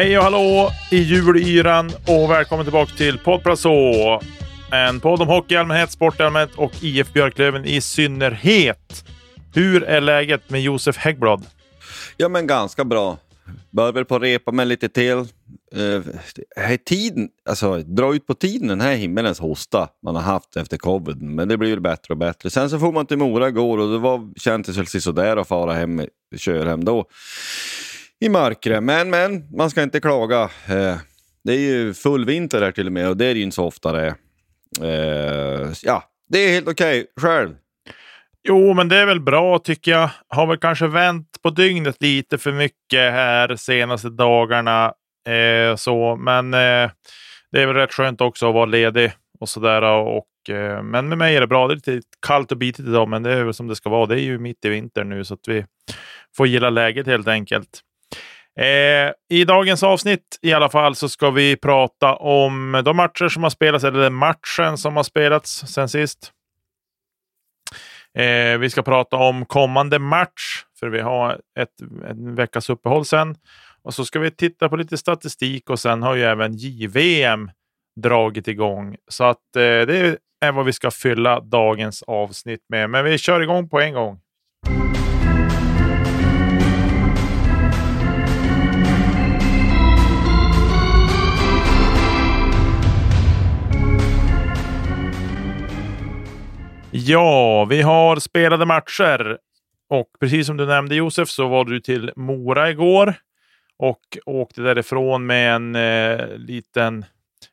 Hej och hallå i julyran och välkommen tillbaka till Podd En podd om hockey i allmänhet, sport i allmänhet och IF Björklöven i synnerhet. Hur är läget med Josef Häggblad? Ja, men ganska bra. Bör väl på repa mig lite till. Eh, uh, här tiden, alltså, dra ut på tiden den här himmelens hosta man har haft efter covid. Men det blir väl bättre och bättre. Sen så får man till Mora igår och det var, kändes väl sådär att fara hem, köra hem då i mörkret. Men, men, man ska inte klaga. Eh, det är ju full vinter här till och med och det är det ju inte så ofta det eh, Ja, det är helt okej. Okay. Själv? Jo, men det är väl bra tycker jag. Har väl kanske vänt på dygnet lite för mycket här senaste dagarna. Eh, så, men eh, det är väl rätt skönt också att vara ledig och sådär. Och, eh, men med mig är det bra. Det är lite kallt och bitigt idag, men det är väl som det ska vara. Det är ju mitt i vintern nu så att vi får gilla läget helt enkelt. Eh, I dagens avsnitt i alla fall så ska vi prata om de matcher som har spelats, eller den matchen som har spelats sen sist. Eh, vi ska prata om kommande match, för vi har ett, en veckas uppehåll sen. Och så ska vi titta på lite statistik och sen har ju även JVM dragit igång. Så att eh, det är vad vi ska fylla dagens avsnitt med. Men vi kör igång på en gång. Ja, vi har spelade matcher och precis som du nämnde Josef så var du till Mora igår och åkte därifrån med en eh, liten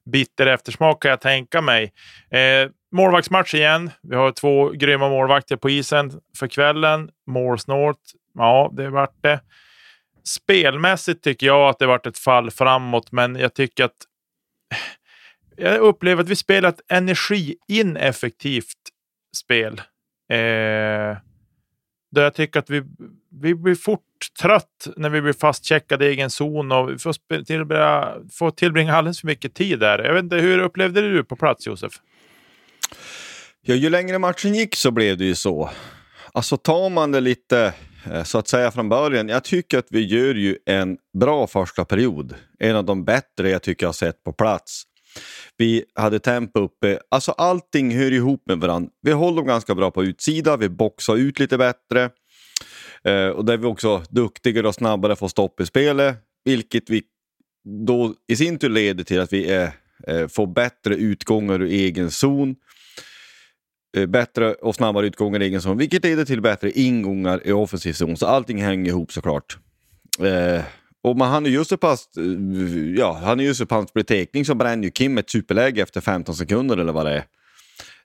bitter eftersmak kan jag tänka mig. Eh, målvaktsmatch igen. Vi har två grymma målvakter på isen för kvällen. Målsnålt. Ja, det vart det. Spelmässigt tycker jag att det vart ett fall framåt, men jag tycker att jag upplever att vi spelat energiineffektivt spel. Eh, där jag tycker att vi, vi blir fort trött när vi blir fastcheckade i egen zon och vi får, tillbringa, får tillbringa alldeles för mycket tid där. Jag vet inte, hur upplevde du på plats, Josef? Ja, ju längre matchen gick så blev det ju så. Alltså tar man det lite eh, så att säga från början. Jag tycker att vi gör ju en bra första period. En av de bättre jag tycker jag har sett på plats. Vi hade tempo uppe. Alltså allting hör ihop med varandra. Vi håller ganska bra på utsida, vi boxar ut lite bättre. Eh, och där är vi också duktigare och snabbare får stopp i spelet. Vilket vi då i sin tur leder till att vi är, eh, får bättre utgångar ur egen zon. eh, bättre och snabbare utgångar i egen zon, vilket leder till bättre ingångar i offensiv zon. Så allting hänger ihop såklart. Eh, och man, han är ju så pass, eh, ja, han är ju så pass på så bränner ju Kim ett superläge efter 15 sekunder eller vad det är.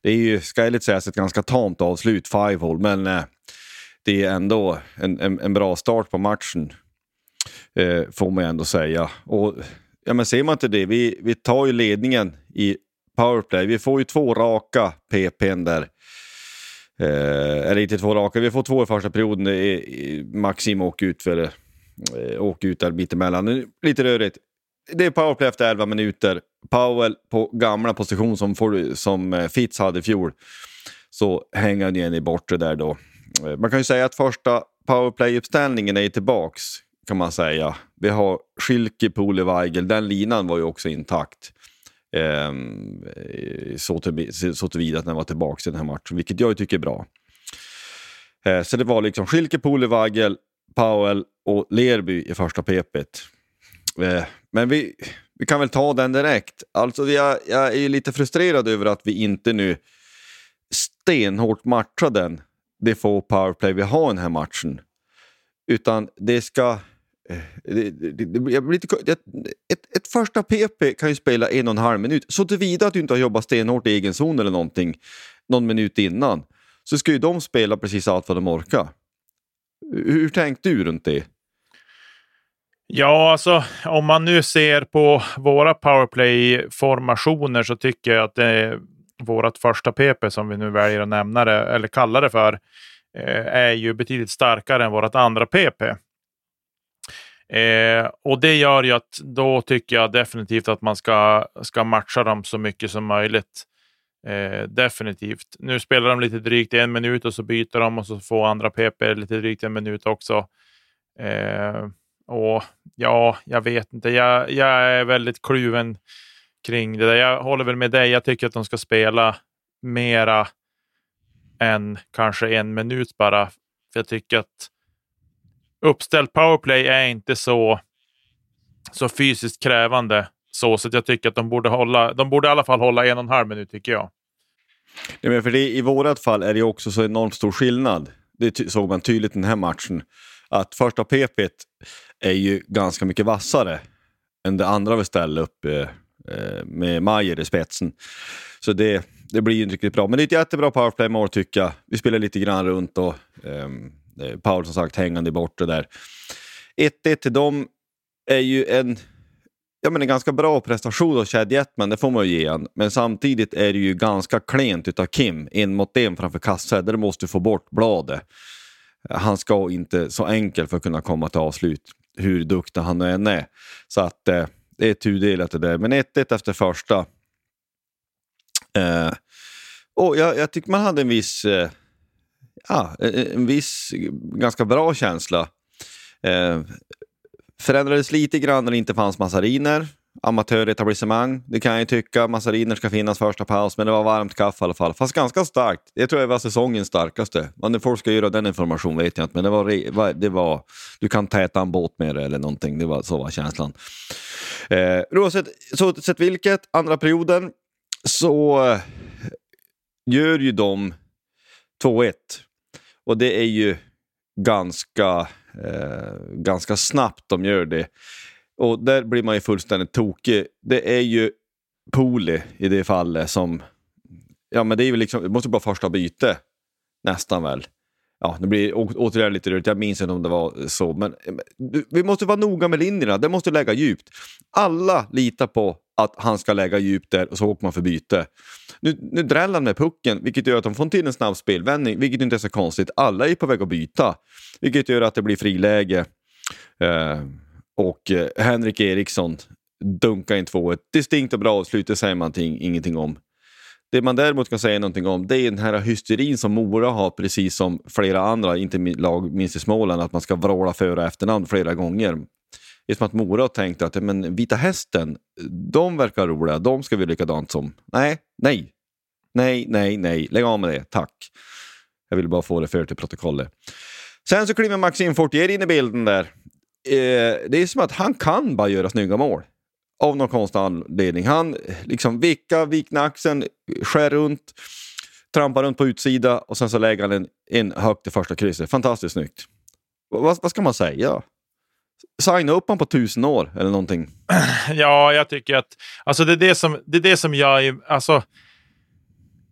Det är ju, ska jag lite säga, ett ganska tamt avslut, five hole, men eh, det är ändå en, en, en, bra start på matchen. Eh, får man ändå säga. Och, ja, men ser man inte det, vi, vi tar ju ledningen i powerplay. Vi får ju två raka PPn där. Eh, eller inte två raka, vi får två i första perioden. Eh, Maxim åker ut för eh, åker ut där mittemellan. Lite rörigt. Det är powerplay efter 11 minuter. Powell på gamla position som, får, som eh, Fitz hade i fjol. Så hänger han igen i bortre där då. Eh, man kan ju säga att första powerplay-uppställningen är tillbaks kan man säga. Vi har Schilke, Pole, Weigel. Den linan var ju också intakt. Ehm, eh, så, till, så tillvida att den var tillbaka i den här matchen, vilket jag tycker är bra. Så det var liksom Schilke, Pole, Weigel, Powell och Lerby i första pepet. Eh, men vi, vi kan väl ta den direkt. Alltså jag, jag är lite frustrerad över att vi inte nu stenhårt matchar den, det få powerplay vi har i den här matchen. Utan det ska... Eh, det, det, det, det, lite, ett, ett första PP kan ju spela en och en halv minut. Så tillvida att du inte har jobbat stenhårt i egen zon eller någonting någon minut innan så ska ju de spela precis allt vad de orkar. Hur tänkte du runt det? Ja, alltså om man nu ser på våra powerplay-formationer så tycker jag att det är vårt första PP som vi nu väljer att nämna det, eller kalla det för, eh, är ju betydligt starkare än vårt andra PP. Eh, och det gör ju att då tycker jag definitivt att man ska, ska matcha dem så mycket som möjligt. Eh, definitivt. Nu spelar de lite drygt en minut och så byter de och så får andra PP lite drygt en minut också. Eh, och ja, jag vet inte. Jag, jag är väldigt kluven kring det där. Jag håller väl med dig. Jag tycker att de ska spela mera än kanske en minut bara. För jag tycker att uppställt powerplay är inte så, så fysiskt krävande. Så, så jag tycker att de borde, hålla, de borde i alla fall hålla en och en halv minut, tycker jag. Ja, men för det, I vårat fall är det också så enormt stor skillnad. Det såg man tydligt den här matchen. Att första PP är ju ganska mycket vassare än det andra vi ställde upp eh, eh med Majer i spetsen. Så det, det blir ju inte riktigt bra. Men det är ett jättebra powerplay-mål tycker jag. Vi spelar lite grann runt och ehm, eh, Paul som sagt hängande borta där. 1-1 till dem är ju en, ja, men en ganska bra prestation av Chad Jetman, det får man ju ge han. Men samtidigt är det ju ganska klent utav Kim, en mot en framför kassa. Där måste få bort bladet. Han ska inte så enkel för att kunna komma till avslut, hur duktig han än är. Så att eh, det är tudelat det där. Men 1-1 efter första. Eh, och jag, jag tycker man hade en viss, eh, ja, en viss ganska bra känsla. Eh, förändrades lite grann när det inte fanns massariner amatöretablissemang. Det kan jag ju tycka. Massariner ska finnas första paus, men det var varmt kaffe i alla fall. Fast ganska starkt. Det tror jag var säsongens starkaste. Vad folk ska göra den informationen vet jag inte, men det var, det var du kan täta en båt med det eller någonting. Det var, så var känslan. Eh, oavsett, så sett vilket, andra perioden så eh, gör ju de 2-1. Och det är ju ganska, eh, ganska snabbt de gör det. Och där blir man ju fullständigt tokig. Det är ju Poli i det fallet som... Ja, men det är ju liksom, det måste vara första byte. Nästan väl. Ja, det blir återigen lite rörigt. Jag minns inte om det var så. Men eh, vi måste vara noga med linjerna. Det måste lägga djupt. Alla litar på att han ska lägga djupt där och så åker man för byte. Nu, nu dräller han med pucken, vilket gör att de får till en snabb spelvändning, vilket inte är så konstigt. Alla är på väg att byta, vilket gör att det blir friläge. Eh, och eh, Henrik Eriksson dunkar in 2-1. Distinkt och bra avslut, det säger man ingenting om. Det man däremot kan säga någonting om det är den här hysterin som Mora har, precis som flera andra, inte lag minst i Småland, att man ska vråla för och efternamn flera gånger. Det är som att Mora har tänkt att men, Vita Hästen, de verkar roliga, de ska vi likadant som. Nej, nej, nej, nej, nej, lägg av med det, tack. Jag vill bara få det för till protokollet. Sen så kliver Maxim Fortier in i bilden där eh, det är som att han kan bara göra snygga mål. Av någon konstig anledning. Han liksom vickar, vikna axeln, skär runt. trampar runt på utsida och sen så lägger han en, in högt i första krysset. Fantastiskt snyggt. Vad, vad ska man säga? Signa upp honom på tusen år eller någonting. Ja, jag tycker att alltså det, är det, som, det är det som jag... Alltså,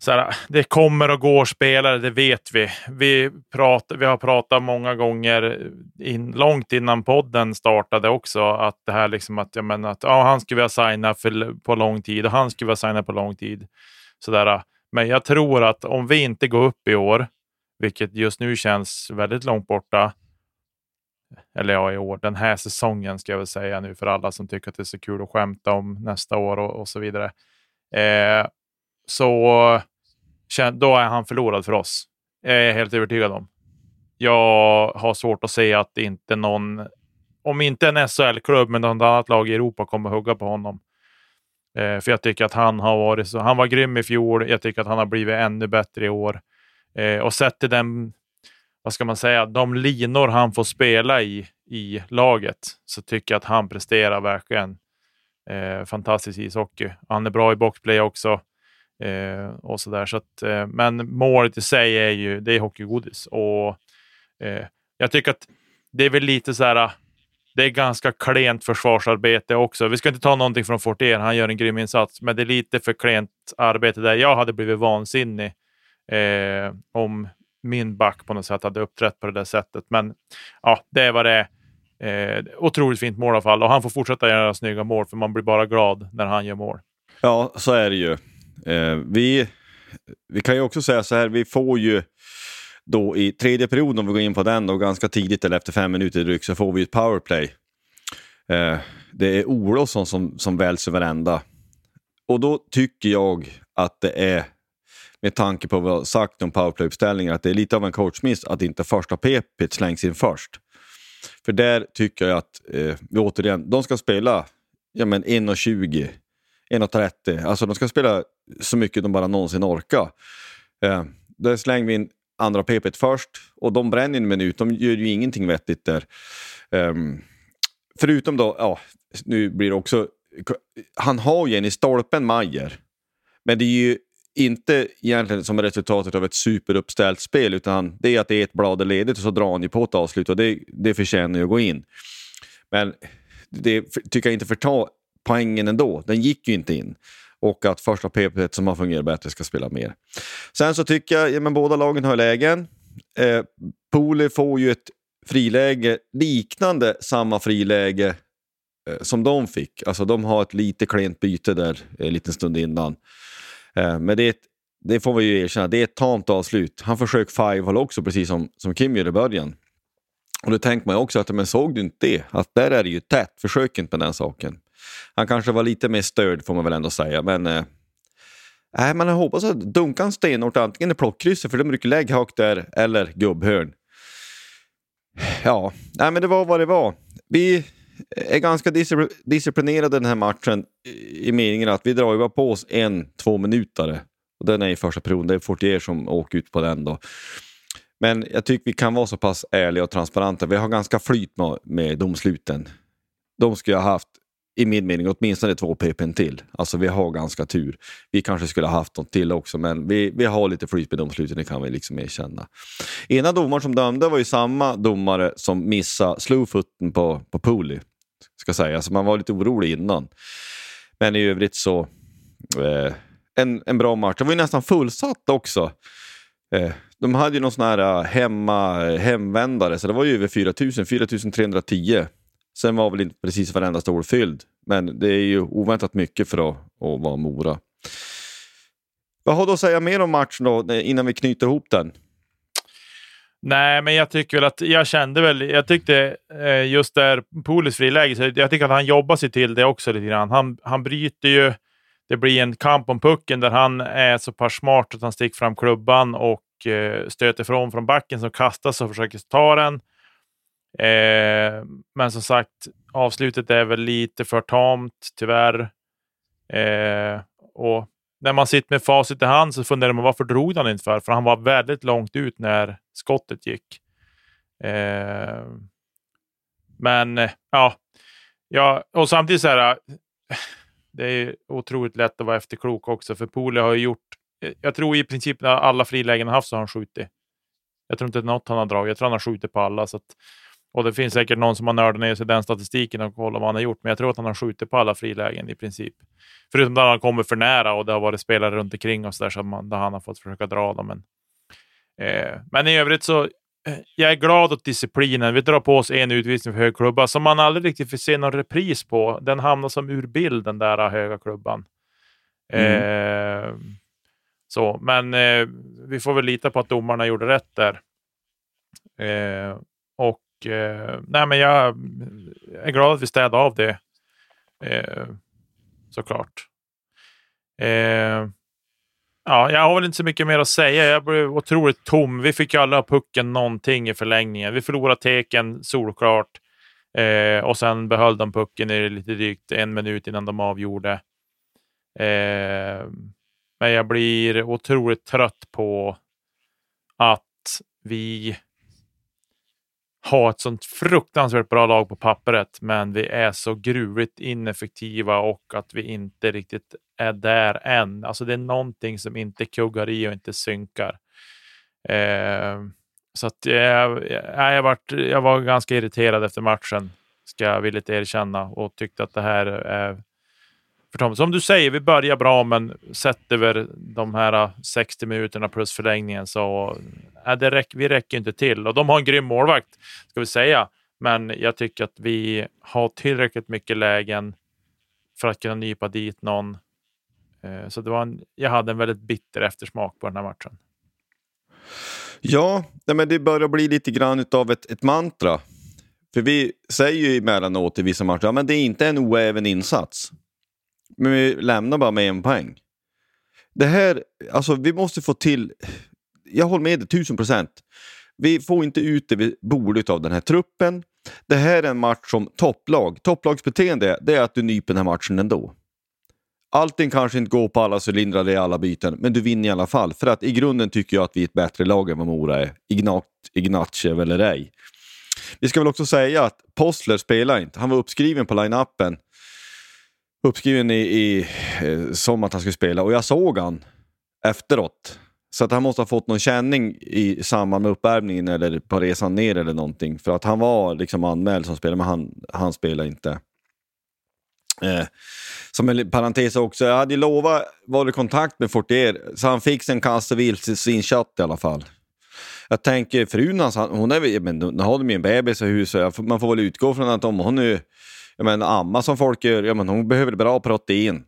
så här, det kommer och går spelare, det vet vi. Vi, prat, vi har pratat många gånger, in, långt innan podden startade också, att det här liksom att, jag menar, att ja, han skulle vilja signa för, på lång tid och han skulle vilja signa på lång tid. Så där, men jag tror att om vi inte går upp i år, vilket just nu känns väldigt långt borta, eller ja, i år, den här säsongen ska jag väl säga nu för alla som tycker att det är så kul att skämta om nästa år och, och så vidare. Eh, så då är han förlorad för oss. Jag är helt övertygad om. Jag har svårt att se att inte någon, om inte en SHL-klubb, men något annat lag i Europa kommer hugga på honom. Eh, för jag tycker att han har varit så. Han var grym i fjol. Jag tycker att han har blivit ännu bättre i år. Eh, och sett till den, vad ska man säga, de linor han får spela i, i laget, så tycker jag att han presterar verkligen eh, fantastisk ishockey. Han är bra i boxplay också. Eh, och så där. Så att, eh, men målet i sig är ju det är hockeygodis. Och, eh, jag tycker att det är väl lite så här, ah, det är ganska klent försvarsarbete också. Vi ska inte ta någonting från Fortier, han gör en grym insats, men det är lite för klent arbete där. Jag hade blivit vansinnig eh, om min back på något sätt hade uppträtt på det där sättet. Men ja, det är vad det är. Eh, otroligt fint mål i alla fall och han får fortsätta göra snygga mål för man blir bara glad när han gör mål. Ja, så är det ju. Eh, vi, vi kan ju också säga så här, vi får ju då i tredje perioden, om vi går in på den, då, ganska tidigt eller efter fem minuter drygt, så får vi ett powerplay. Eh, det är Olofsson som, som väljs över ända. Och då tycker jag att det är, med tanke på vad vi har sagt om powerplay-uppställningar, att det är lite av en coachmiss att inte första PP slängs in först. För där tycker jag att, eh, vi återigen, de ska spela ja, men 1.20 1.30. Alltså de ska spela så mycket de bara någonsin orkar. Eh, där slänger vi in andra PP först och de bränner en minut. De gör ju ingenting vettigt där. Eh, förutom då, ja, nu blir det också... Han har ju en i stolpen, Majer. Men det är ju inte egentligen som resultatet av ett superuppställt spel utan det är att det är ett blad ledigt och så drar han ju på ett avslut och det, det förtjänar ju att gå in. Men det tycker jag inte förtar poängen ändå. Den gick ju inte in. Och att första PP som har fungerat bättre ska spela mer. Sen så tycker jag, ja, men båda lagen har lägen. Eh, Poli får ju ett friläge liknande samma friläge eh, som de fick. Alltså de har ett lite klent byte där eh, en liten stund innan. Eh, men det, ett, det, får vi ju erkänna, det är ett tamt avslut. Han försöker five också, precis som, som Kim gör i början. Och då tänker man ju också att, men såg du inte det? Att där är det ju tätt, försök inte med den saken. Han kanske var lite mer störd får man väl ändå säga, men eh, Nej, man hoppas att Dunkan stenhårt antingen i plockkrysset, för de brukar lägga högt där, eller gubbhörn. Ja, nej, men det var vad det var. Vi är ganska disciplinerade den här matchen i meningen att vi drar ju bara på oss en, två minuter. Och den är i första perioden. Det är Fortier som åker ut på den då. Men jag tycker vi kan vara så pass ärliga och transparenta. Vi har ganska flyt med, med domsluten. De skulle ha haft i min mening åtminstone två PP till. Alltså vi har ganska tur. Vi kanske skulle ha haft något till också, men vi, vi har lite flyt med domsluten, det kan vi liksom erkänna. Ena domaren som dömde var ju samma domare som missade slowfooten på, på Pooley. Ska säga. Så man var lite orolig innan. Men i övrigt så, eh, en, en bra match. Det var ju nästan fullsatt också. Eh, de hade ju någon sån här eh, hemma, eh, hemvändare, så det var ju över 4000, 4310 Sen var väl inte precis varenda stol fylld, men det är ju oväntat mycket för att, att vara Mora. Vad har du att säga mer om matchen då, innan vi knyter ihop den? Nej, men jag tycker väl att jag kände väl, jag tyckte eh, just där Polis friläge, så jag tycker att han jobbar sig till det också lite grann. Han, han bryter ju, det blir en kamp om pucken där han är så pass smart att han sticker fram klubban och eh, stöter ifrån från backen som kastas och försöker ta den. Eh, men som sagt, avslutet är väl lite för tamt, tyvärr. Eh, och när man sitter med facit i hand så funderar man varför drog han inte för? För han var väldigt långt ut när skottet gick. Eh, men eh, ja, ja, och samtidigt så här. Eh, det är otroligt lätt att vara efterklok också, för Poli har ju gjort eh, jag tror i princip när alla frilägen han haft så har han skjutit. Jag tror inte något han har dragit. Jag tror han har skjutit på alla. Så att, och det finns säkert någon som har nördat ner sig i den statistiken och kollat vad han har gjort. Men jag tror att han har skjutit på alla frilägen i princip. Förutom där han kommer för nära och det har varit spelare runt omkring och så där, så man, där han har fått försöka dra dem. Men, eh, men i övrigt så eh, jag är glad åt disciplinen. Vi drar på oss en utvisning för hög klubba som man aldrig riktigt får se någon repris på. Den hamnar som ur bild, den där höga klubban. Mm. Eh, så, men eh, vi får väl lita på att domarna gjorde rätt där. Eh, och eh, nej, men jag är glad att vi städade av det. Eh, såklart. Eh, ja, jag har väl inte så mycket mer att säga. Jag blev otroligt tom. Vi fick ju alla pucken någonting i förlängningen. Vi förlorade teken solklart. Eh, och sen behöll de pucken i lite drygt en minut innan de avgjorde. Eh, men jag blir otroligt trött på att vi ha ett sånt fruktansvärt bra lag på pappret, men vi är så gruvligt ineffektiva och att vi inte riktigt är där än. Alltså det är någonting som inte kuggar i och inte synkar. Eh, så att jag, jag, jag, jag var ganska irriterad efter matchen, ska jag villigt erkänna, och tyckte att det här är för Tom. Som du säger, vi börjar bra, men sett över de här äh, 60 minuterna plus förlängningen så äh, det räck, vi räcker inte till. Och de har en grym målvakt, ska vi säga. Men jag tycker att vi har tillräckligt mycket lägen för att kunna nypa dit någon. Äh, så det var en, jag hade en väldigt bitter eftersmak på den här matchen. Ja, men det börjar bli lite grann av ett, ett mantra. För vi säger ju emellanåt i vissa matcher, ja, men det är inte en oäven insats. Men vi lämnar bara med en poäng. Det här, alltså vi måste få till, jag håller med dig tusen procent. Vi får inte ut det vi borde av den här truppen. Det här är en match som topplag, topplagsbeteende, det är att du nyper den här matchen ändå. Allting kanske inte går på alla cylindrar i alla byten, men du vinner i alla fall. För att i grunden tycker jag att vi är ett bättre lag än vad Mora är. Ignat, Ignatjev eller ej. Vi ska väl också säga att Postler spelar inte. Han var uppskriven på line-upen uppskriven i, i, eh, som att han skulle spela och jag såg han efteråt. Så att han måste ha fått någon känning i samband med uppvärmningen eller på resan ner eller någonting. För att han var liksom anmäld som spelare, men han, han spelade inte. Eh, som en parentes också, jag hade lovat vara i kontakt med Fortier, så han fick en kasse vildsvinskött i alla fall. Jag tänker frun hans, hon är men nu har de ju en bebis i huset, man får väl utgå från att om hon nu jag menar, amma som folk gör, ja, men hon behöver bra protein.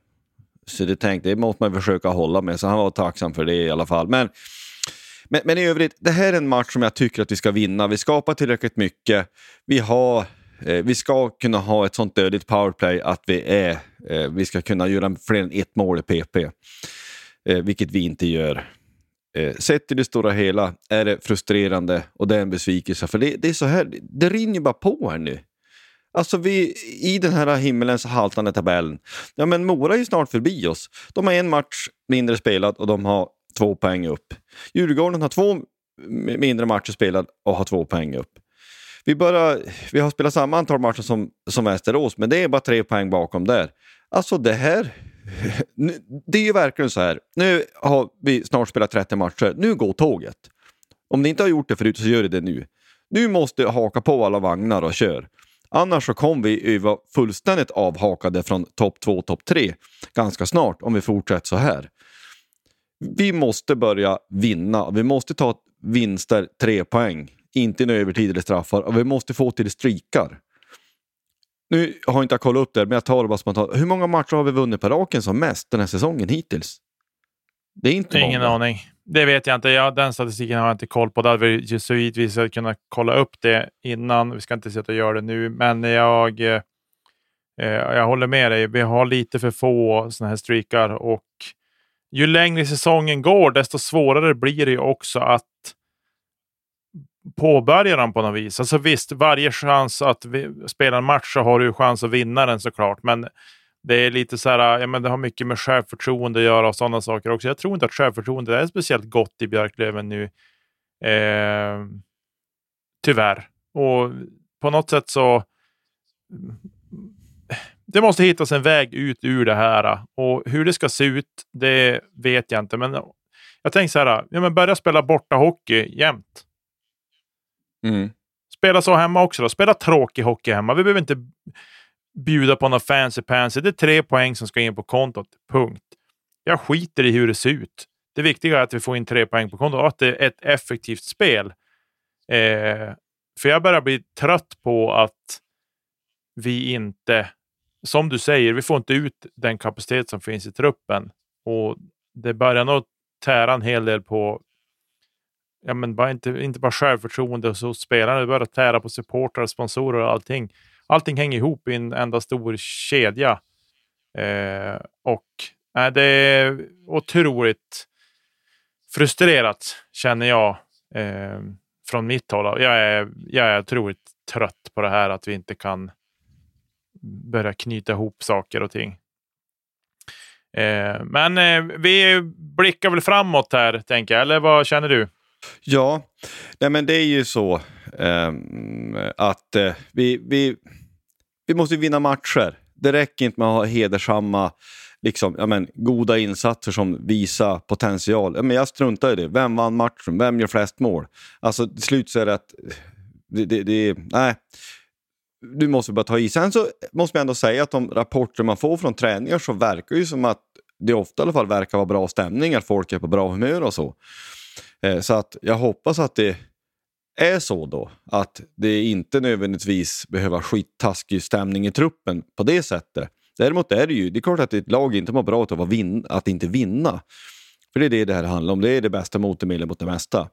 Så det tänkte, det måste man försöka hålla med, så han var tacksam för det i alla fall. Men, men, men i övrigt, det här är en match som jag tycker att vi ska vinna. Vi skapar tillräckligt mycket. Vi, har, eh, vi ska kunna ha ett sånt dödligt powerplay att vi, är, eh, vi ska kunna göra fler än ett mål i PP. Eh, vilket vi inte gör. Eh, sett i det stora hela är det frustrerande och det är en besvikelse. För det, det är så här, det rinner bara på här nu. Alltså vi, i den här himmelens haltande tabellen. Ja men Mora är ju snart förbi oss. De har en match mindre spelad och de har två poäng upp. Djurgården har två mindre matcher spelade och har två poäng upp. Vi, börjar, vi har spelat samma antal matcher som, som Västerås, men det är bara tre poäng bakom där. Alltså det här... Det är ju verkligen så här. Nu har vi snart spelat 30 matcher. Nu går tåget. Om ni inte har gjort det förut så gör det nu. Nu måste haka på alla vagnar och kör. Annars så kommer vi vara fullständigt avhakade från topp 2, topp 3 ganska snart om vi fortsätter så här. Vi måste börja vinna. Vi måste ta vinster, tre poäng. Inte i övertid eller straffar. Och vi måste få till streakar. Nu har jag inte kollat upp det, men jag tar det bara spontant. Hur många matcher har vi vunnit på raken som mest den här säsongen hittills? Det är inte Ingen många. aning. Det vet jag inte. Ja, den statistiken har jag inte koll på. Det hade vi så givetvis kunnat kolla upp det innan. Vi ska inte sitta och göra det nu, men jag, eh, jag håller med dig. Vi har lite för få sådana här streakar och ju längre säsongen går, desto svårare blir det ju också att påbörja dem på något vis. Alltså visst, varje chans att vi, spela en match så har du chans att vinna den såklart, men det är lite så här, ja, men det har mycket med självförtroende att göra och sådana saker också. Jag tror inte att självförtroende är speciellt gott i Björklöven nu. Eh, tyvärr. Och på något sätt så... Det måste hittas en väg ut ur det här och hur det ska se ut, det vet jag inte. Men Jag tänker så här, ja, men börja spela borta hockey jämt. Mm. Spela så hemma också då. Spela tråkig hockey hemma. Vi behöver inte bjuda på något fancy pansy. Det är tre poäng som ska in på kontot. Punkt. Jag skiter i hur det ser ut. Det viktiga är att vi får in tre poäng på kontot och att det är ett effektivt spel. Eh, för jag börjar bli trött på att vi inte, som du säger, vi får inte ut den kapacitet som finns i truppen. Och det börjar nog tära en hel del på ja, men bara inte, inte bara självförtroende hos spelarna, det börjar tära på supportrar, sponsorer och allting. Allting hänger ihop i en enda stor kedja. Eh, och eh, det är otroligt frustrerat, känner jag, eh, från mitt håll. Jag är, jag är otroligt trött på det här att vi inte kan börja knyta ihop saker och ting. Eh, men eh, vi blickar väl framåt här, tänker jag. Eller vad känner du? Ja, nej men det är ju så eh, att eh, vi, vi, vi måste vinna matcher. Det räcker inte med att ha hedersamma liksom, ja, men, goda insatser som visar potential. Ja, men jag struntar i det. Vem vann matchen? Vem gör flest mål? Alltså till slut så är det att... Det, det, det, nej. Du måste bara ta i. Sen så måste man ändå säga att de rapporter man får från träningar så verkar ju som att det ofta i alla fall verkar vara bra stämning, att folk är på bra humör och så. Eh, så att jag hoppas att det är så då, att det inte nödvändigtvis behöver skittaskig stämning i truppen på det sättet. Däremot är det ju, det är klart att ett lag inte mår bra av att, vin, att inte vinna. För det är det det här handlar om. Det är det bästa motmedlet mot det mesta.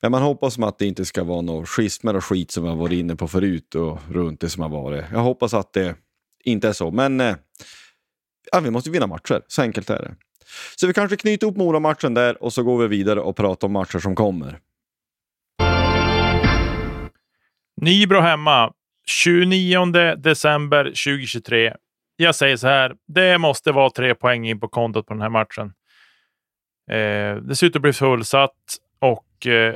Men man hoppas att det inte ska vara några schismer och skit som vi har varit inne på förut och runt det som har varit. Jag hoppas att det inte är så. Men eh, ja, vi måste vinna matcher. Så enkelt är det. Så vi kanske knyter ihop Mora-matchen där och så går vi vidare och pratar om matcher som kommer. Nybro hemma 29 december 2023 jag säger så här. Det måste vara tre poäng in på kontot på den här matchen. Eh, det ser ut att bli fullsatt och eh,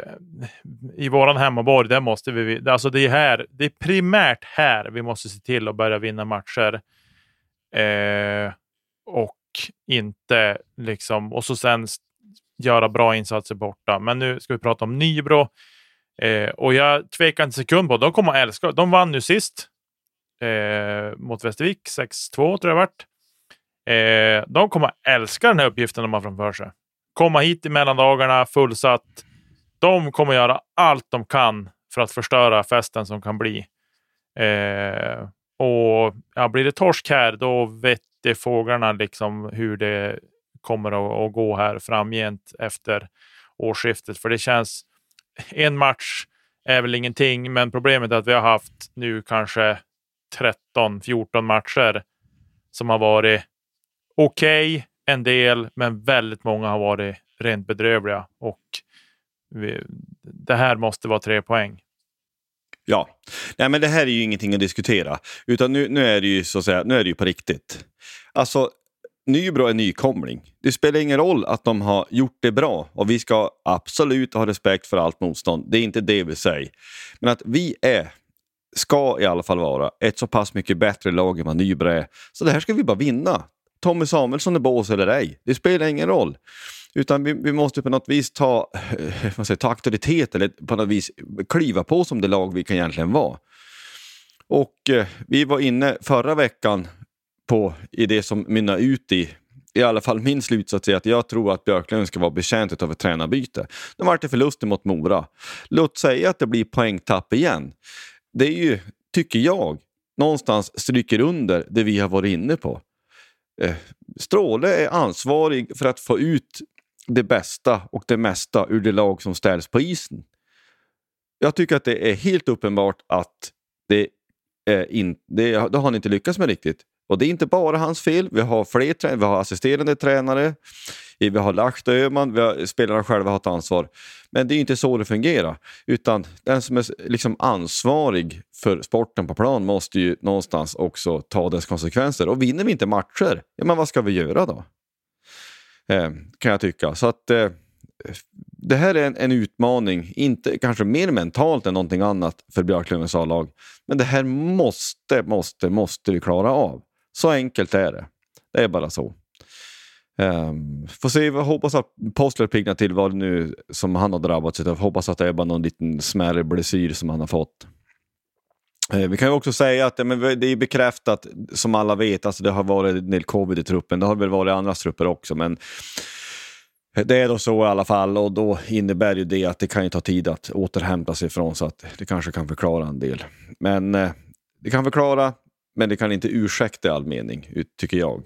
i våran hemmaborg, där måste vi... Alltså det är här. Det är primärt här vi måste se till att börja vinna matcher. Eh, och inte liksom... Och så sen göra bra insatser borta. Men nu ska vi prata om Nybro. Eh, och jag tvekar inte en sekund på De kommer att älska. De vann nu sist eh, mot Västervik. 6-2 tror jag det vart. Eh, de kommer älska den här uppgiften de har framför sig. Komma hit i mellandagarna fullsatt. De kommer göra allt de kan för att förstöra festen som kan bli. Eh, och ja, Blir det torsk här, då vet de fåglarna liksom hur det kommer att, att gå här framgent efter årsskiftet. För det känns... En match är väl ingenting, men problemet är att vi har haft nu kanske 13-14 matcher som har varit okej, okay, en del, men väldigt många har varit rent bedrövliga. Och vi, det här måste vara tre poäng. Ja, Nej, men det här är ju ingenting att diskutera. Utan nu, nu är det ju så att säga, nu är det ju på riktigt. Alltså, Nybro är nykomling. Det spelar ingen roll att de har gjort det bra och vi ska absolut ha respekt för allt motstånd. Det är inte det vi säger. Men att vi är ska i alla fall vara ett så pass mycket bättre lag än vad Nybro är. Så det här ska vi bara vinna. Tommy Samuelsson är bås eller ej, det spelar ingen roll. Utan vi, vi måste på något vis ta, eh, vad säger, ta auktoritet eller på något vis kliva på som det lag vi kan egentligen vara. Och eh, vi var inne förra veckan på i det som mynnar ut i i alla fall min slutsats är att jag tror att Björklund ska vara betjänt av ett tränarbyte. De vart förluster mot Mora. Låt säga att det blir poängtapp igen det är ju, tycker jag, någonstans stryker under det vi har varit inne på. Eh, Stråle är ansvarig för att få ut det bästa och det mesta ur det lag som ställs på isen. Jag tycker att det är helt uppenbart att det, är in, det, det har han inte lyckats med riktigt. Och det är inte bara hans fel. Vi har fler tränare, vi har assisterande tränare, vi har Lahti Öhman, vi har, spelarna själva har ett ansvar. Men det är inte så det fungerar. Utan den som är liksom ansvarig för sporten på plan måste ju någonstans också ta dess konsekvenser. Och vinner vi inte matcher, ja, men vad ska vi göra då? Eh, kan jag tycka. Så att eh, det här är en, en, utmaning, inte kanske mer mentalt än någonting annat för Björklövens A-lag. Men det här måste, måste, måste vi klara av. Så enkelt är det. Det är bara så. Um, får se, hoppas att Postler piggnar till vad det nu som han har drabbats av. Hoppas att det är bara någon liten smärre blessyr som han har fått. Uh, vi kan ju också säga att ja, men det är bekräftat, som alla vet, alltså det har varit en del covid i truppen. Det har väl varit i andra trupper också, men det är då så i alla fall och då innebär ju det att det kan ju ta tid att återhämta sig ifrån så att det kanske kan förklara en del. Men eh, det kan förklara, men det kan inte ursäkta i all mening, tycker jag.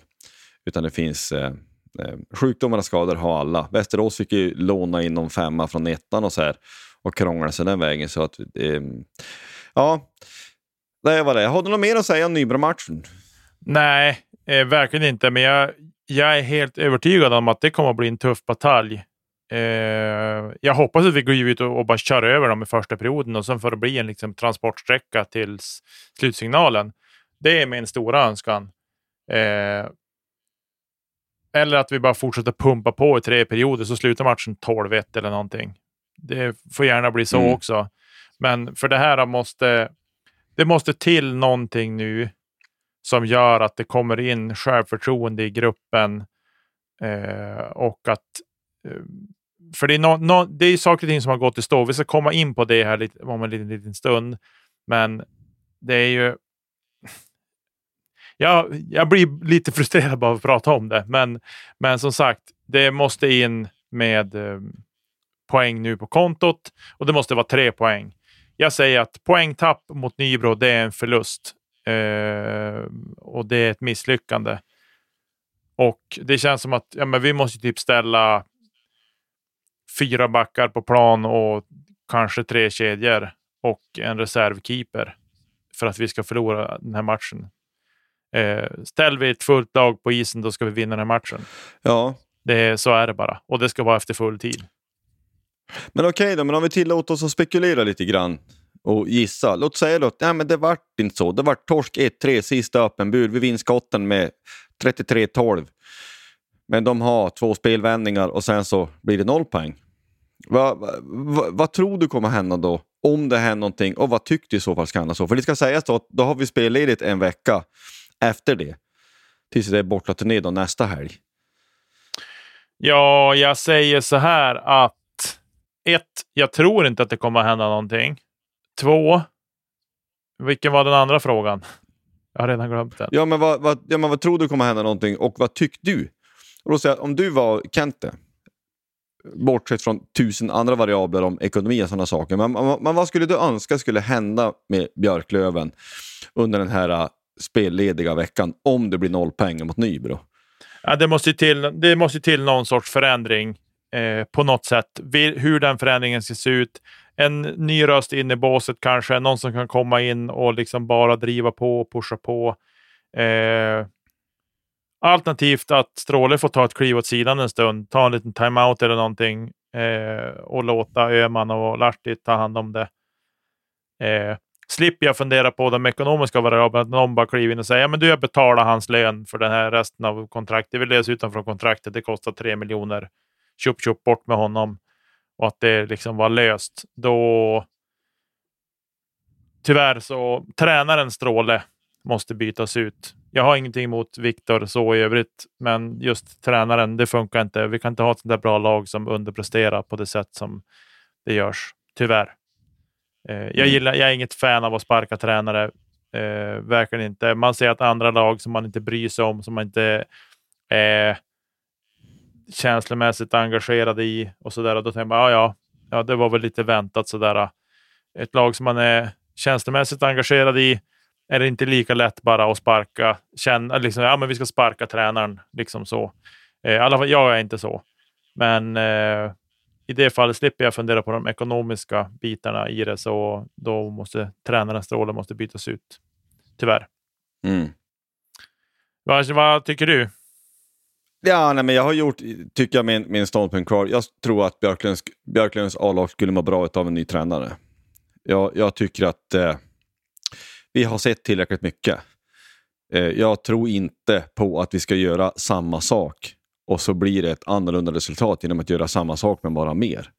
Utan det finns eh, eh, sjukdomar och skador har alla. Västerås fick ju låna in någon femma från ettan och så här och krångla sig den vägen. Så att, eh, ja, det var det. Har du något mer att säga om Nybro-matchen? Nej, eh, verkligen inte. Men jag, jag är helt övertygad om att det kommer att bli en tuff batalj. Eh, jag hoppas att vi går ut och, och, bara kör över dem i första perioden och sen får det bli en liksom, transportsträcka till slutsignalen. Det är min stora önskan. Eh, eller att vi bara fortsätter pumpa på i tre perioder så slutar matchen 12-1 eller någonting. Det får gärna bli så mm. också. Men för det här måste det måste till någonting nu som gör att det kommer in självförtroende i gruppen eh, och att eh, för det är, no, no, det är saker och ting som har gått i stå. Vi ska komma in på det här lite, om en liten, liten stund. Men det är ju... Jag, jag blir lite frustrerad bara av att prata om det. Men, men som sagt, det måste in med eh, poäng nu på kontot och det måste vara tre poäng. Jag säger att poängtapp mot Nybro, det är en förlust. Eh, och det är ett misslyckande. Och det känns som att ja, men vi måste typ ställa fyra backar på plan och kanske tre kedjor och en reservkeeper för att vi ska förlora den här matchen. Eh, ställer vi ett fullt lag på isen, då ska vi vinna den här matchen. Ja. Det, så är det bara. Och det ska vara efter full tid. Men okej okay då, men om vi tillåter oss att spekulera lite grann och gissa. Låt säga då att men det vart inte så. Det vart torsk 1-3 sista öppen bur. Vi vinner skotten med 33-12. Men de har två spelvändningar och sen så blir det noll poäng. Vad va, va, va tror du kommer hända då? Om det händer någonting och vad tycker du i så fall ska hända så? För det ska sägas då att då har vi spelledigt en vecka efter det. Tills det är bortaturné då nästa helg. Ja, jag säger så här att ett, jag tror inte att det kommer att hända någonting. Två, vilken var den andra frågan? Jag har redan glömt den. Ja, men vad, vad, ja, men vad tror du kommer hända någonting och vad tycker du? Och då säger jag, om du var Kente, bortsett från tusen andra variabler om ekonomi och sådana saker, men, men vad skulle du önska skulle hända med Björklöven under den här spellediga veckan om det blir noll pengar mot Nybro? Ja, det, måste till, det måste till någon sorts förändring eh, på något sätt. Hur den förändringen ska se ut en ny röst in i båset kanske, någon som kan komma in och liksom bara driva på och pusha på. Eh, alternativt att Stråle får ta ett kliv åt sidan en stund, ta en liten timeout eller någonting eh, och låta Öman och Lahti ta hand om det. Eh, slipper jag fundera på de ekonomiska variablerna, att någon bara kliver in och säger men du, jag betalar hans lön för den här resten av kontraktet. Vi löser utanför kontraktet, det kostar tre miljoner. Tjopp, tjopp, bort med honom och att det liksom var löst, då tyvärr så tränaren Stråle måste bytas ut. Jag har ingenting emot Viktor så i övrigt, men just tränaren, det funkar inte. Vi kan inte ha ett sånt där bra lag som underpresterar på det sätt som det görs, tyvärr. Eh, jag, mm. gillar, jag är inget fan av att sparka tränare, eh, verkligen inte. Man ser att andra lag som man inte bryr sig om, som man inte eh, känslomässigt engagerad i och sådär. Då tänker man, ja, ja, ja, det var väl lite väntat sådär. Ett lag som man är känslomässigt engagerad i är det inte lika lätt bara att sparka. Känna, liksom, ja, men vi ska sparka tränaren. Liksom så. Eh, alla fall, jag är inte så. Men eh, i det fallet slipper jag fundera på de ekonomiska bitarna i det, så då måste tränaren Stråle måste bytas ut. Tyvärr. Mm. Vad, vad tycker du? Ja, nej, men jag har gjort, tycker jag, min, min ståndpunkt kvar. Jag tror att Björklunds, Björklunds A-lag skulle må bra av en ny tränare. Jag, jag tycker att eh, vi har sett tillräckligt mycket. Eh, jag tror inte på att vi ska göra samma sak och så blir det ett annorlunda resultat genom att göra samma sak men bara mer.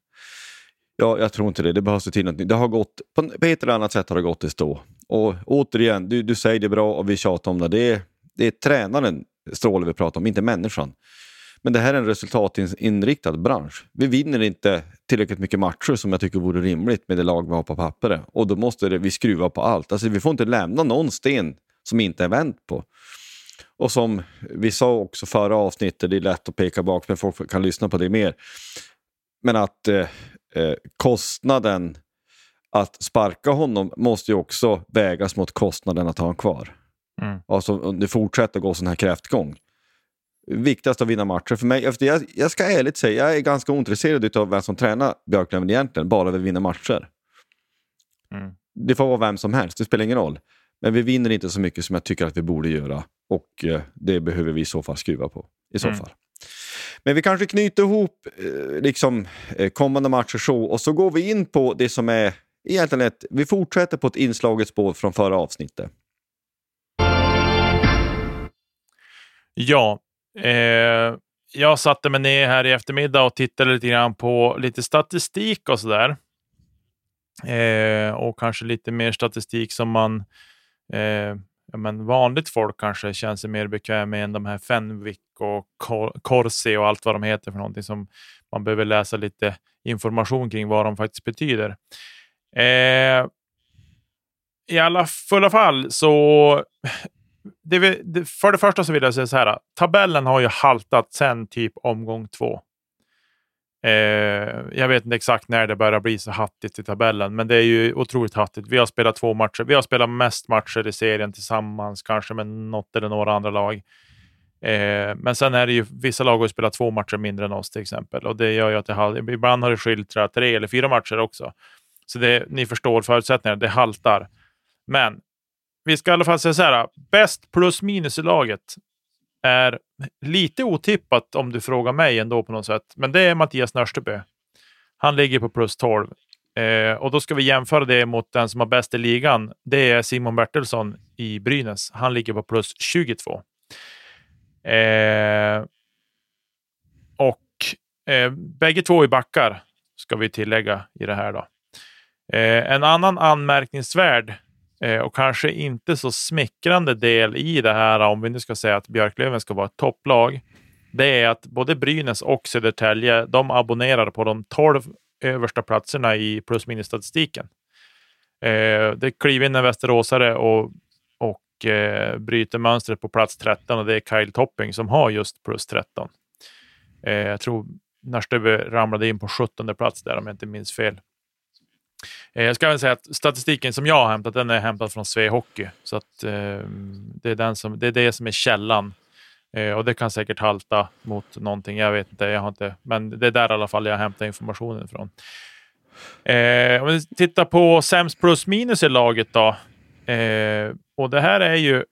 Ja, jag tror inte det. Det behövs till något Det har gått, på, på ett eller annat sätt har det gått i stå. Och återigen, du, du säger det bra och vi tjatar om det. Det är, det är tränaren Stråle vi pratar om, inte människan. Men det här är en resultatinriktad bransch. Vi vinner inte tillräckligt mycket matcher som jag tycker vore rimligt med det lag vi har på pappret. Och då måste det, vi skruva på allt. Alltså, vi får inte lämna någon sten som inte är vänt på. Och som vi sa också förra avsnittet, det är lätt att peka bak, men folk kan lyssna på det mer. Men att eh, eh, kostnaden att sparka honom måste ju också vägas mot kostnaden att ha honom kvar. Mm. Alltså om det fortsätter gå sån här kräftgång. Viktigast att vinna matcher för mig. Efter jag, jag ska ärligt säga, jag är ganska ointresserad av vem som tränar Björklöven egentligen, bara vill vinna matcher. Mm. Det får vara vem som helst, det spelar ingen roll. Men vi vinner inte så mycket som jag tycker att vi borde göra. Och eh, det behöver vi i så fall skruva på. I så mm. fall. Men vi kanske knyter ihop eh, liksom, eh, kommande matcher så och så går vi in på det som är egentligen ett... Vi fortsätter på ett inslaget spår från förra avsnittet. Ja, eh, jag satte mig ner här i eftermiddag och tittade lite grann på lite statistik och sådär. Eh, och kanske lite mer statistik som man eh, ja, men vanligt folk kanske känner sig mer bekväm med än de här Fenwick och Corsi och allt vad de heter för någonting som man behöver läsa lite information kring vad de faktiskt betyder. Eh, I alla fulla fall så det, det, för det första så vill jag säga så här. Tabellen har ju haltat sen typ omgång två. Eh, jag vet inte exakt när det börjar bli så hattigt i tabellen, men det är ju otroligt hattigt. Vi har spelat två matcher. Vi har spelat mest matcher i serien tillsammans, kanske med något eller några andra lag. Eh, men sen är det ju vissa lag har spelat två matcher mindre än oss till exempel och det gör ju att det har, ibland har det skilt tre eller fyra matcher också. Så det, ni förstår förutsättningarna. Det haltar. Men vi ska i alla fall säga så här. Bäst plus minus i laget är lite otippat om du frågar mig ändå på något sätt. Men det är Mattias Nörstebö. Han ligger på plus 12. Eh, och då ska vi jämföra det mot den som har bäst i ligan. Det är Simon Bertilsson i Brynäs. Han ligger på plus 22. Eh, och eh, bägge två i backar ska vi tillägga i det här. då. Eh, en annan anmärkningsvärd Eh, och kanske inte så smickrande del i det här, om vi nu ska säga att Björklöven ska vara ett topplag, det är att både Brynäs och Södertälje, de abonnerar på de 12 översta platserna i plus minus-statistiken. Eh, det kliver in en västeråsare och, och eh, bryter mönstret på plats 13 och det är Kyle Topping som har just plus 13. Eh, jag tror Närsteby ramlade in på 17 plats där om jag inte minns fel. Eh, jag ska väl säga att statistiken som jag har hämtat, den är hämtad från Svea Hockey. Så att, eh, det, är den som, det är det som är källan. Eh, och det kan säkert halta mot någonting. Jag vet inte, jag har inte. Men det är där i alla fall jag hämtar informationen ifrån. Eh, om vi tittar på sämst plus minus i laget då. Eh, och det här är ju...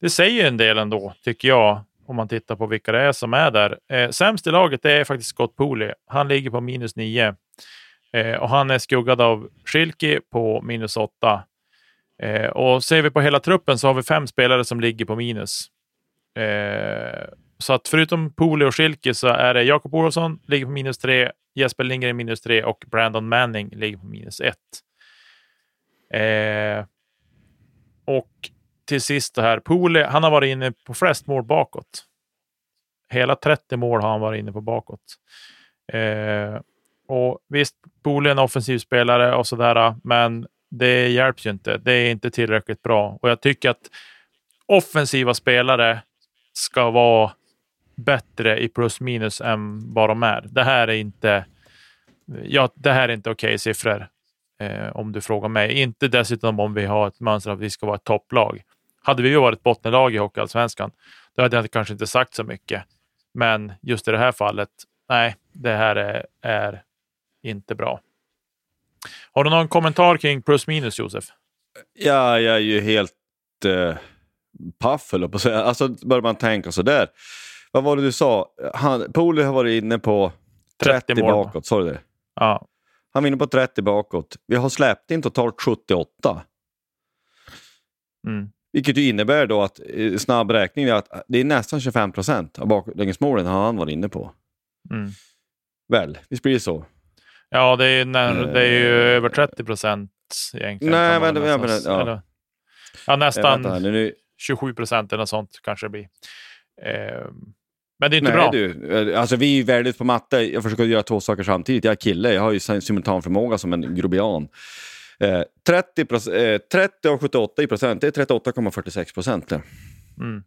Det säger en del ändå, tycker jag, om man tittar på vilka det är som är där. Eh, sämst i laget är faktiskt Scott Pooley. Han ligger på minus nio. Eh, och han är skuggad av Schilke på minus 8. Eh, och ser vi på hela truppen så har vi fem spelare som ligger på minus. Eh, så att förutom Poli och Schilke så är det Jakob Olofsson ligger på minus 3, Jesper Lindgren minus 3 och Brandon Manning ligger på minus 1. Eh, och till sist det här, Poli, han har varit inne på flest mål bakåt. Hela 30 mål har han varit inne på bakåt. Eh, och visst, Boli är en offensiv spelare och sådär, men det hjälps ju inte. Det är inte tillräckligt bra och jag tycker att offensiva spelare ska vara bättre i plus minus än vad de är. Det här är inte. Ja, det här är inte okej okay siffror eh, om du frågar mig. Inte dessutom om vi har ett mönster att vi ska vara ett topplag. Hade vi varit bottenlag i Hockeyallsvenskan, då hade jag kanske inte sagt så mycket. Men just i det här fallet, nej, det här är, är inte bra. Har du någon kommentar kring plus minus, Josef? Ja, jag är ju helt eh, paff, höll på att säga. Alltså, börjar man tänka så där. Vad var det du sa? Han, Poli har varit inne på 30, 30 bakåt, sa du det? Ja. Han var inne på 30 bakåt. Vi har släppt in totalt 78. Mm. Vilket ju innebär då att eh, snabb räkning är att det är nästan 25 procent av baklängesmålen har han varit inne på. Mm. Väl, visst blir det så? Ja, det är, när, det är ju eh, över 30 procent egentligen. Nej, men, men, men, ja. Eller, ja, nästan här, nu... 27 procent eller något sånt kanske det blir. Eh, Men det är inte Nej, bra. Du, alltså, vi är ju väldigt på matte. Jag försöker göra två saker samtidigt. Jag är kille, jag har ju simultanförmåga som en grobian. Eh, 30, eh, 30 av 78 i procent, det är 38,46 procent. Mm.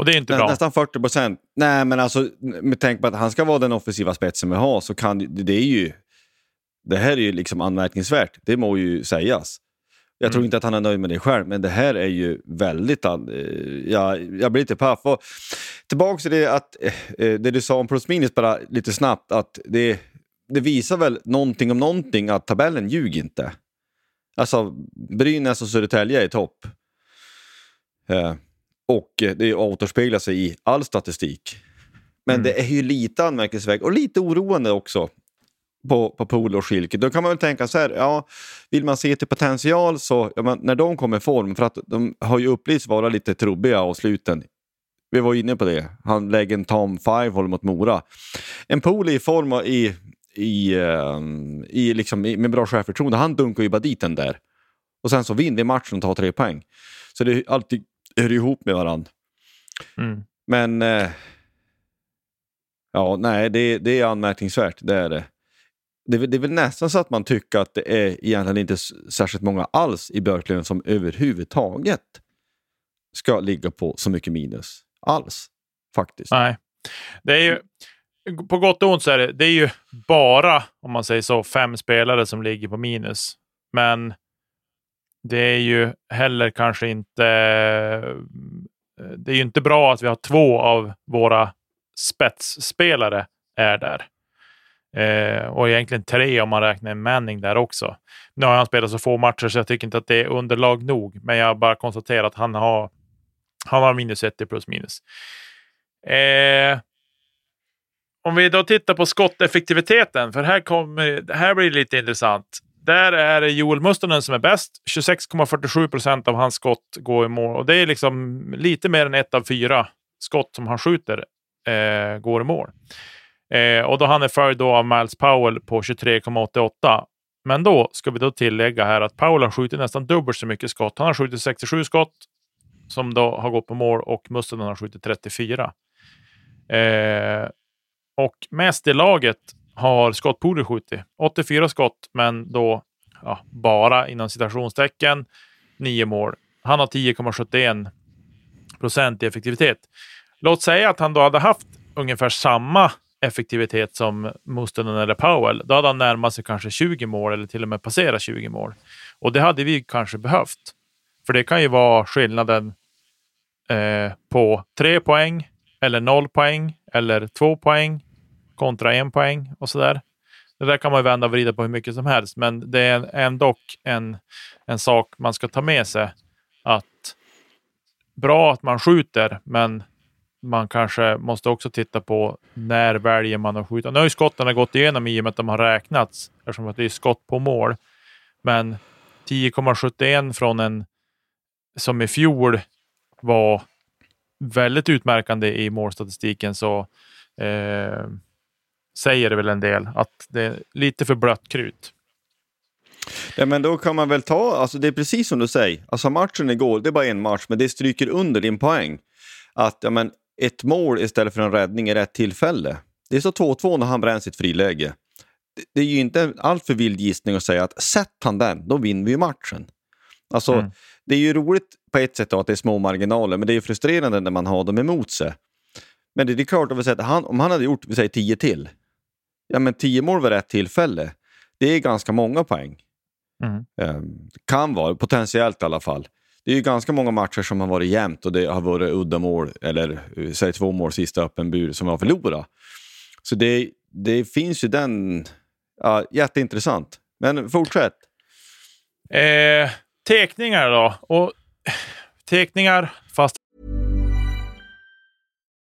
Och det är inte Nä, bra. Nästan 40 procent. Nej, men alltså med tanke på att han ska vara den offensiva spetsen vi har så kan det, är ju... Det här är ju liksom anmärkningsvärt, det må ju sägas. Jag Mm. tror inte att han är nöjd med det själv, men det här är ju väldigt... eh, Ja, jag blir lite paff. Och tillbaka till det, att, eh, det du sa om plus minus bara lite snabbt, att det, det visar väl någonting om någonting att tabellen ljuger inte. Alltså, Brynäs och Södertälje är i topp. Eh, och eh, det återspeglar sig i all statistik. Men Mm. det är ju lite anmärkningsvärt och lite oroande också på, på Pool och Schilke. Då kan man väl tänka så här, ja, vill man se till potential så, ja, när de kommer i form, för att de har ju upplevts vara lite trubbiga och sluten. Vi var inne på det. Han lägger en Tom Five håller mot Mora. En Pool i form och i, i, ehm, i, liksom, i, med bra självförtroende. Han dunkar ju bara dit den där. Och sen så vinner vi matchen och tar tre poäng. Så det är alltid hör ihop med varandra. Mm. Men... Eh, ja, nej, det, det är anmärkningsvärt. Det är det. Det, det är väl nästan så att man tycker att det är egentligen inte särskilt många alls i Björklöven som överhuvudtaget ska ligga på så mycket minus. Alls, faktiskt. Nej. Det är ju, på gott och ont så är det, det är ju bara, om man säger så, fem spelare som ligger på minus. Men det är ju heller kanske inte... Eh, det är ju inte bra att vi har två av våra spetsspelare är där. Eh, och egentligen tre om man räknar en Manning där också. Nu har han spelat så få matcher så jag tycker inte att det är underlag nog. Men jag bara konstaterar att han har, han har minus ett i plus minus. Eh, om vi då tittar på skotteffektiviteten, för här, kommer, här blir det lite intressant. Där är det Joel Mustonen som är bäst. 26,47 procent av hans skott går i mål. Och det är liksom lite mer än ett av fyra skott som han skjuter eh, går i mål. Eh, och då han är följd då av Miles Powell på 23,88. Men då ska vi då tillägga här att Powell har skjutit nästan dubbelt så mycket skott. Han har skjutit 67 skott som då har gått på mål och Mustonen har skjutit 34. Eh, och mest i laget har Scott skjutit. 84 skott, men då ja, bara inom citationstecken 9 mål. Han har 10,71 procent i effektivitet. Låt säga att han då hade haft ungefär samma effektivitet som Mustonen eller Powell. Då hade han närmat sig kanske 20 mål eller till och med passerat 20 mål. Och det hade vi kanske behövt. För det kan ju vara skillnaden eh, på 3 poäng eller 0 poäng eller 2 poäng kontra en poäng och sådär. Det där kan man ju vända och vrida på hur mycket som helst, men det är ändå en, en sak man ska ta med sig. Att bra att man skjuter, men man kanske måste också titta på när väljer man att skjuta. Nu har ju skotten gått igenom i och med att de har räknats eftersom att det är skott på mål. Men 10,71 från en som i fjol var väldigt utmärkande i målstatistiken så eh, säger det väl en del att det är lite för blött krut. Ja, men då kan man väl ta, alltså det är precis som du säger, alltså matchen igår, det är bara en match, men det stryker under din poäng. Att ja, men, ett mål istället för en räddning i rätt tillfälle. Det är så 2-2 när han bränner sitt friläge. Det, det är ju inte en alltför vild gissning att säga att sätt han den, då vinner vi matchen. Alltså, Mm. det är ju roligt på ett sätt då, att det är små marginaler, men det är ju frustrerande när man har dem emot sig. Men det, är klart, att att han, om han hade gjort vi säger 10 till, ja men 10 mål vid rätt tillfälle, det är ganska många poäng. Mm. Eh, kan vara, potentiellt i alla fall. Det är ju ganska många matcher som har varit jämnt och det har varit uddamål, eller eh, säg två mål sista öppen bur som har förlorat. Så det, det finns ju den... Ja, jätteintressant. Men fortsätt. Eh, tekningar då? Och tekningar, fast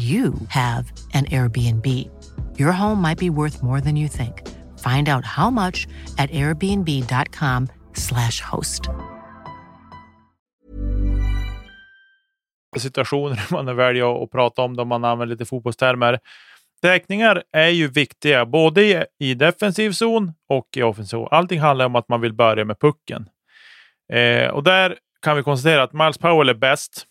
you have an Airbnb. Your home might be worth more than you think. Find out how much at airbnb.com slash host. situationer man väljer att prata om då man använder lite fotbollstermer. Täckningar är ju viktiga både i, i defensiv zon och i offensiv zon. Allting handlar om att man vill börja med pucken. Eh, och där kan vi konstatera att Miles Powell är bäst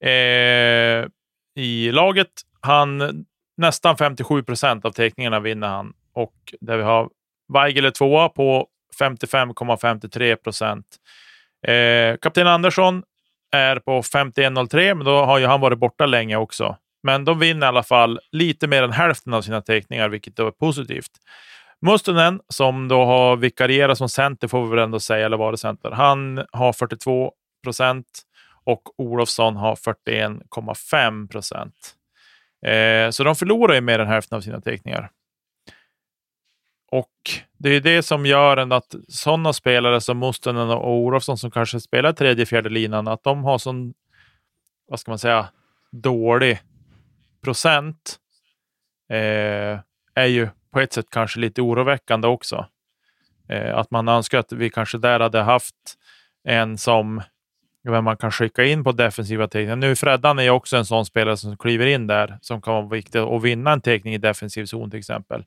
eh, i laget. Han nästan 57 procent av teckningarna vinner han och där vi har Weigel är tvåa på 55,53 procent. Eh, Kapten Andersson är på 51,03, men då har ju han varit borta länge också. Men de vinner i alla fall lite mer än hälften av sina teckningar, vilket då är positivt. Mustonen, som då har vikarierat som center, får vi väl ändå säga, eller var det center, han har 42 procent och Olofsson har 41,5 procent. Eh, så de förlorar ju mer än hälften av sina teckningar. Och det är det som gör en att sådana spelare som Mustonen och Olofsson som kanske spelar tredje, fjärde linan, att de har sån, vad ska man säga, dålig procent eh, är ju på ett sätt kanske lite oroväckande också. Eh, att man önskar att vi kanske där hade haft en som vem man kan skicka in på defensiva teckningar. Nu Freddan är också en sån spelare som kliver in där som kan vara viktig att vinna en teckning i defensiv zon till exempel.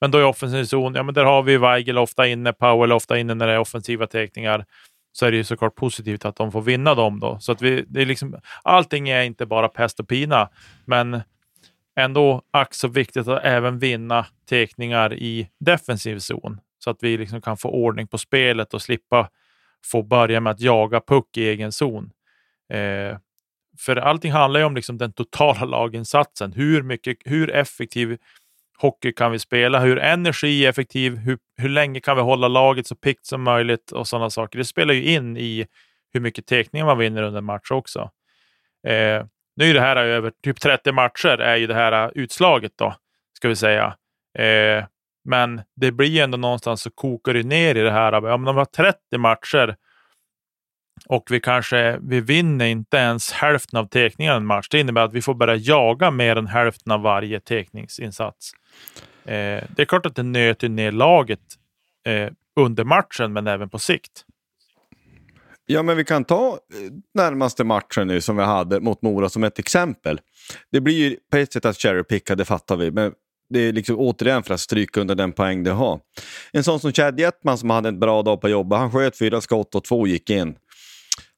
Men då i offensiv zon, ja men där har vi Weigel ofta inne, Powell ofta inne när det är offensiva teckningar. Så är det ju såklart positivt att de får vinna dem då. Så att vi, det är liksom, allting är inte bara pest och pina, men ändå ack så viktigt att även vinna teckningar i defensiv zon. Så att vi liksom kan få ordning på spelet och slippa få börja med att jaga puck i egen zon. Eh, för allting handlar ju om liksom den totala laginsatsen. Hur, mycket, hur effektiv hockey kan vi spela? Hur energieffektiv? Hur, hur länge kan vi hålla laget så pikt som möjligt och sådana saker. Det spelar ju in i hur mycket teckningar man vinner under en match också. Eh, nu är det här över typ 30 matcher är ju det här eh, utslaget då, ska vi säga. Eh, men det blir ändå någonstans så kokar det ner i det här. Om vi har 30 matcher och vi kanske vi vinner inte ens hälften av teckningarna en match. Det innebär att vi får börja jaga mer än hälften av varje teckningsinsats. Eh, det är klart att det nöter ner laget eh, under matchen, men även på sikt. Ja, men vi kan ta eh, närmaste matchen nu som vi hade mot Mora som ett exempel. Det blir ju på ett sätt att cherry picka, det fattar vi. Men det är liksom återigen för att stryka under den poäng det har. En sån som Chad Jetman som hade en bra dag på jobbet. Han sköt fyra skott och två gick in.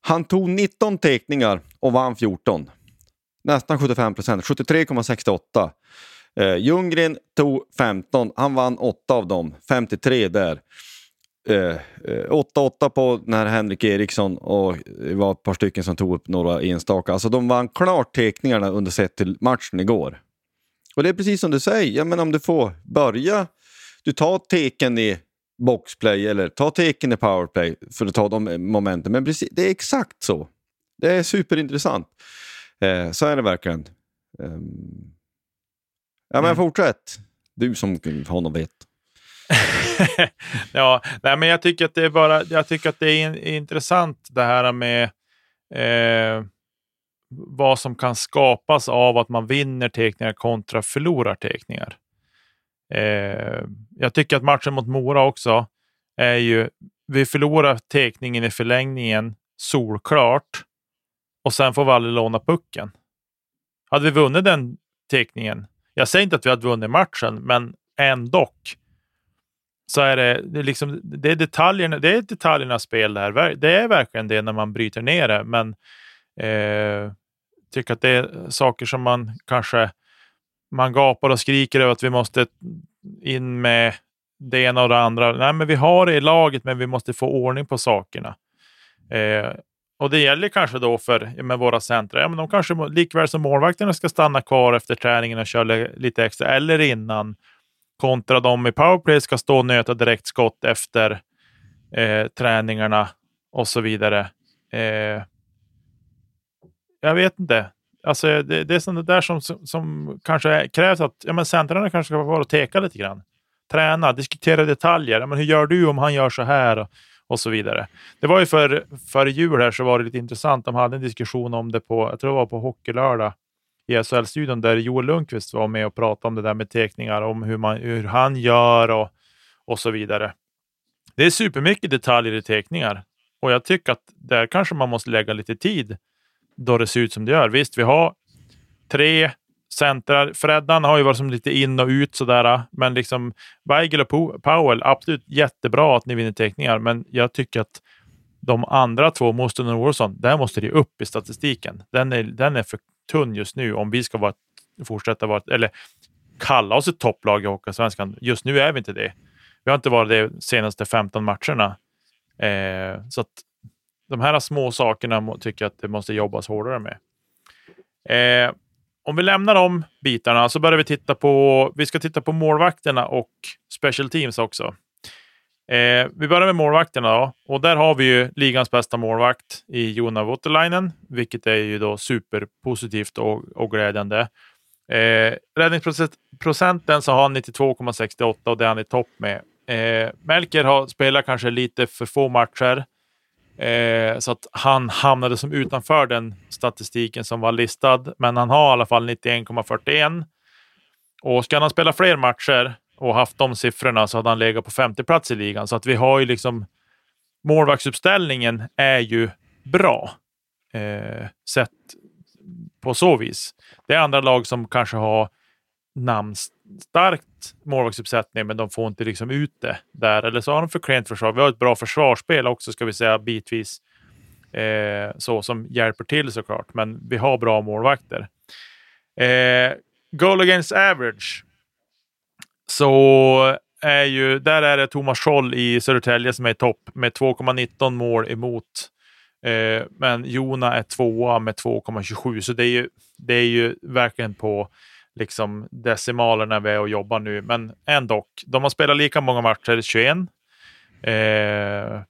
Han tog 19 teckningar och vann 14. Nästan 75 procent, 73,68. Eh, Ljunggren tog 15, han vann 8 av dem, 53 där. 8-8 eh, eh, på när Henrik Eriksson och det var ett par stycken som tog upp några enstaka. Alltså de vann klart teckningarna under sett till matchen igår. Och det är precis som du säger, ja, men om du får börja, du tar teken i boxplay eller ta teken i powerplay för att ta de momenten. Men precis, det är exakt så. Det är superintressant. Eh, så är det verkligen. Um... Ja, men mm. fortsätt. Du som något vet. ja, nej, men jag tycker att det är bara, jag tycker att det är intressant det här med eh, vad som kan skapas av att man vinner teckningar kontra förlorar teckningar. Eh, jag tycker att matchen mot Mora också är ju, vi förlorar teckningen i förlängningen solklart och sen får vi aldrig låna pucken. Hade vi vunnit den teckningen, jag säger inte att vi hade vunnit matchen, men ändå så är det, det, är liksom, det, är detaljerna, det är detaljernas spel det här. Det är verkligen det när man bryter ner det, men eh, tycker att det är saker som man kanske man gapar och skriker över att vi måste in med det ena och det andra. Nej, men vi har det i laget, men vi måste få ordning på sakerna. Eh, och det gäller kanske då för med våra centra. Ja, men de kanske likväl som målvakterna ska stanna kvar efter träningen och köra lite extra, eller innan. Kontra de i powerplay ska stå och nöta direktskott efter eh, träningarna och så vidare. Eh, jag vet inte. Alltså, det, det är sånt där som, som, som kanske krävs att ja, men centrarna kanske ska vara och teka lite grann. Träna, diskutera detaljer. Ja, men hur gör du om han gör så här? Och, och så vidare. Det var ju för, för jul här så var det lite intressant. De hade en diskussion om det på, jag tror det var på Hockeylördag i SHL-studion där Joel Lundqvist var med och pratade om det där med teckningar, om hur, man, hur han gör och, och så vidare. Det är supermycket detaljer i teckningar och jag tycker att där kanske man måste lägga lite tid då det ser ut som det gör. Visst, vi har tre centrar. Freddan har ju varit som lite in och ut sådär, men liksom Weigel och Powell, absolut jättebra att ni vinner teckningar, men jag tycker att de andra två, Mosten och Olsson, där måste det upp i statistiken. Den är, den är för tunn just nu om vi ska vara, fortsätta vara, eller kalla oss ett topplag i Hockeyallsvenskan. Just nu är vi inte det. Vi har inte varit det de senaste 15 matcherna. Eh, så att de här små sakerna tycker jag att det måste jobbas hårdare med. Eh, om vi lämnar de bitarna så börjar vi titta på, vi ska titta på målvakterna och special teams också. Eh, vi börjar med målvakterna då. och där har vi ju ligans bästa målvakt i Jona Voutilainen, vilket är ju då superpositivt och, och glädjande. Eh, räddningsprocenten så har han 92,68 och det är han i topp med. Eh, Melker har spelat kanske lite för få matcher. Eh, så att han hamnade som utanför den statistiken som var listad. Men han har i alla fall 91,41. Och ska han spela fler matcher och haft de siffrorna så hade han legat på femte plats i ligan. Så att vi har ju liksom målvaktsuppställningen är ju bra. Eh, sett på så vis. Det är andra lag som kanske har namnstarkt målvaktsuppsättning, men de får inte liksom ut det där. Eller så har de för klent försvar. Vi har ett bra försvarsspel också, ska vi säga, bitvis. Eh, så som hjälper till såklart, men vi har bra målvakter. Eh, goal against average. Så är ju, där är det Thomas Scholl i Södertälje som är i topp med 2,19 mål emot. Eh, men Jona är tvåa med 2,27, så det är ju, det är ju verkligen på liksom decimalerna vi är och jobbar nu. Men ändå, de har spelat lika många matcher, 21. Eh,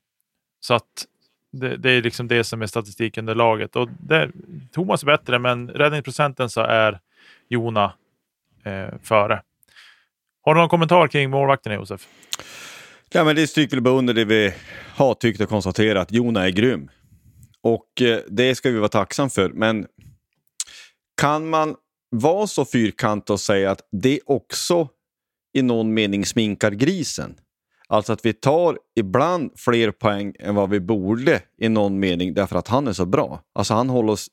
så att det, det, är liksom det som är statistiken under laget. Och det, Thomas är bättre, men räddningsprocenten så är Jona eh, före. Har du någon kommentar kring målvakterna, Josef? Ja, men det stryker väl bara under det vi har tyckt och konstaterat. Jona är grym. Och eh, det ska vi vara tacksam för. Men kan man vara så fyrkantig och säga att det också i någon mening sminkar grisen. Alltså att vi tar ibland fler poäng än vad vi borde i någon mening därför att han är så bra. Alltså han håller oss,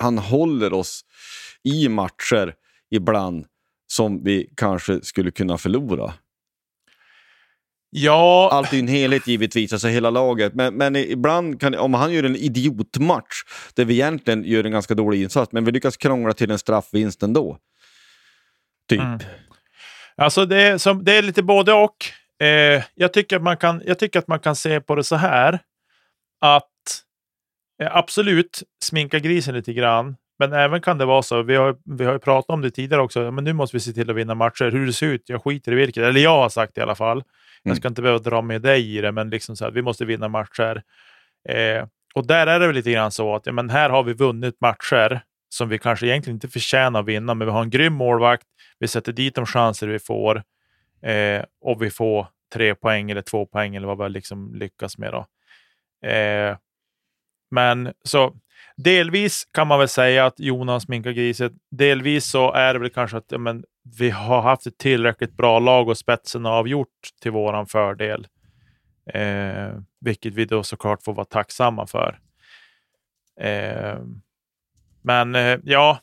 han håller oss i matcher ibland som vi kanske skulle kunna förlora. Ja. Allt är en helhet givetvis, alltså hela laget. Men, men ibland kan om han gör en idiotmatch där vi egentligen gör en ganska dålig insats, men vi lyckas krångla till en straffvinst ändå. Typ. Mm. Alltså det är, som, det är lite både och. Eh, jag, tycker att man kan, jag tycker att man kan se på det så här. Att eh, absolut sminka grisen lite grann. Men även kan det vara så, vi har, vi har ju pratat om det tidigare också, men nu måste vi se till att vinna matcher. Hur det ser ut, jag skiter i vilket. Eller jag har sagt i alla fall. Jag ska inte behöva dra med dig i det, men liksom så här, vi måste vinna matcher. Eh, och där är det väl lite grann så att ja, men här har vi vunnit matcher som vi kanske egentligen inte förtjänar att vinna, men vi har en grym målvakt. Vi sätter dit de chanser vi får eh, och vi får tre poäng eller två poäng eller vad vi liksom lyckas med. Då. Eh, men så delvis kan man väl säga att Jonas minkar griset. Delvis så är det väl kanske att ja, men, vi har haft ett tillräckligt bra lag och spetsen avgjort till våran fördel. Eh, vilket vi då såklart får vara tacksamma för. Eh, men eh, ja,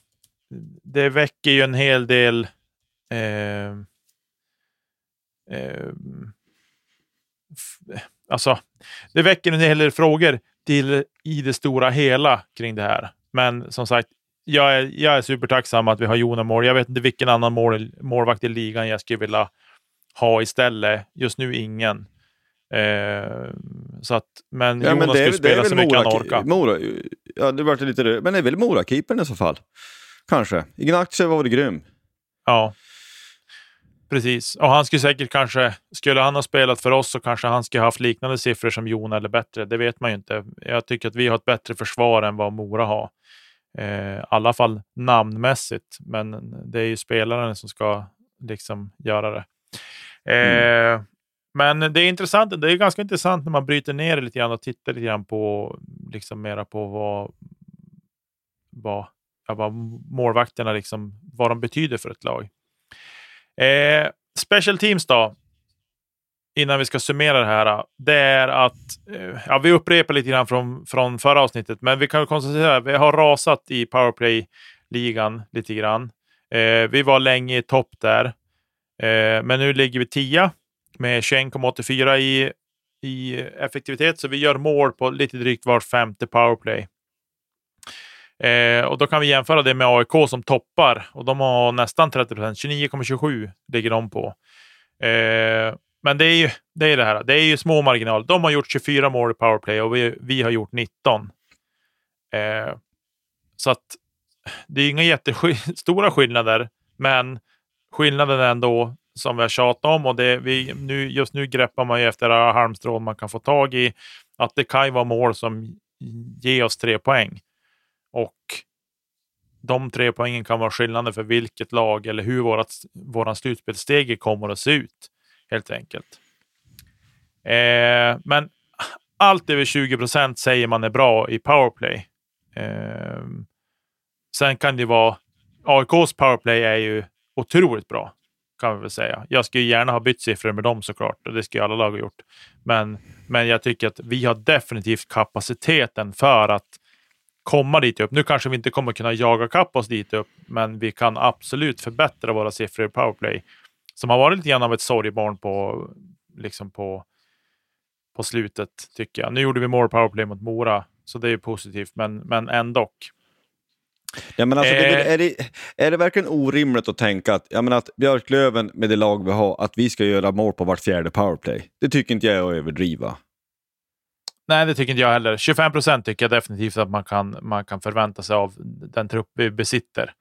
det väcker ju en hel del eh, eh, alltså, det väcker en hel del frågor till, i det stora hela kring det här. Men som sagt, jag är, jag är supertacksam att vi har Jona mål. Jag vet inte vilken annan mål, målvakt i ligan jag skulle vilja ha istället. Just nu ingen. Eh, så att, men Ja, Jonas men det är, skulle det spela så mycket han Mora, orkar. Mora, ja, det vart lite rö- Men det är väl Mora-keepern i så fall? Kanske. Ignacio var väl grym. Ja. Precis. Och han skulle säkert kanske, skulle han ha spelat för oss så kanske han skulle haft liknande siffror som Jon eller bättre. Det vet man ju inte. Jag tycker att vi har ett bättre försvar än vad Mora har. Eh, I alla fall namnmässigt. Men det är ju spelaren som ska liksom göra det. Eh, Men det är intressant. Det är ganska intressant när man bryter ner det lite grann och tittar lite grann på liksom mera på vad, vad, ja, vad målvakterna liksom, vad de betyder för ett lag. Eh, special teams då, innan vi ska summera det här, det är att, eh, ja, vi upprepar lite grann från, från förra avsnittet, men vi kan konstatera att vi har rasat i powerplay-ligan lite grann. Eh, vi var länge i topp där, eh, men nu ligger vi tia med 21,84 i, i effektivitet, så vi gör mål på lite drygt var femte powerplay. Eh, och då kan vi jämföra det med AIK som toppar och de har nästan 30 procent. 29,27 ligger de på. Eh, men det är ju det, är det här. Det är ju små marginaler. De har gjort 24 mål i powerplay och vi, vi har gjort 19. Eh, så att det är inga jättestora skillnader, men skillnaden är ändå som vi har tjatat om och det, vi, nu, just nu greppar man ju efter alla halmstrån man kan få tag i. Att det kan ju vara mål som ger oss tre poäng. Och de tre poängen kan vara skillnaden för vilket lag eller hur vårat, våran slutspelssteg kommer att se ut. Helt enkelt. Eh, men allt över 20 procent säger man är bra i powerplay. Eh, sen kan det vara... AIKs powerplay är ju otroligt bra, kan vi väl säga. Jag skulle gärna ha bytt siffror med dem såklart, och det skulle alla lag ha gjort. Men, men jag tycker att vi har definitivt kapaciteten för att komma dit upp. Nu kanske vi inte kommer kunna jaga kapp oss dit upp, men vi kan absolut förbättra våra siffror i powerplay. Som har varit lite grann av ett sorgebarn på, liksom på, på slutet, tycker jag. Nu gjorde vi mål powerplay mot Mora, så det är positivt, men, men ändå. Ja, men alltså, det Eh. är, det, är det verkligen orimligt att tänka att, jag menar, att Björklöven med det lag vi har, att vi ska göra mål på vart fjärde powerplay? Det tycker inte jag är att överdriva. Nej, det tycker inte jag heller. 25 procent tycker jag definitivt att man kan, man kan förvänta sig av den trupp vi besitter.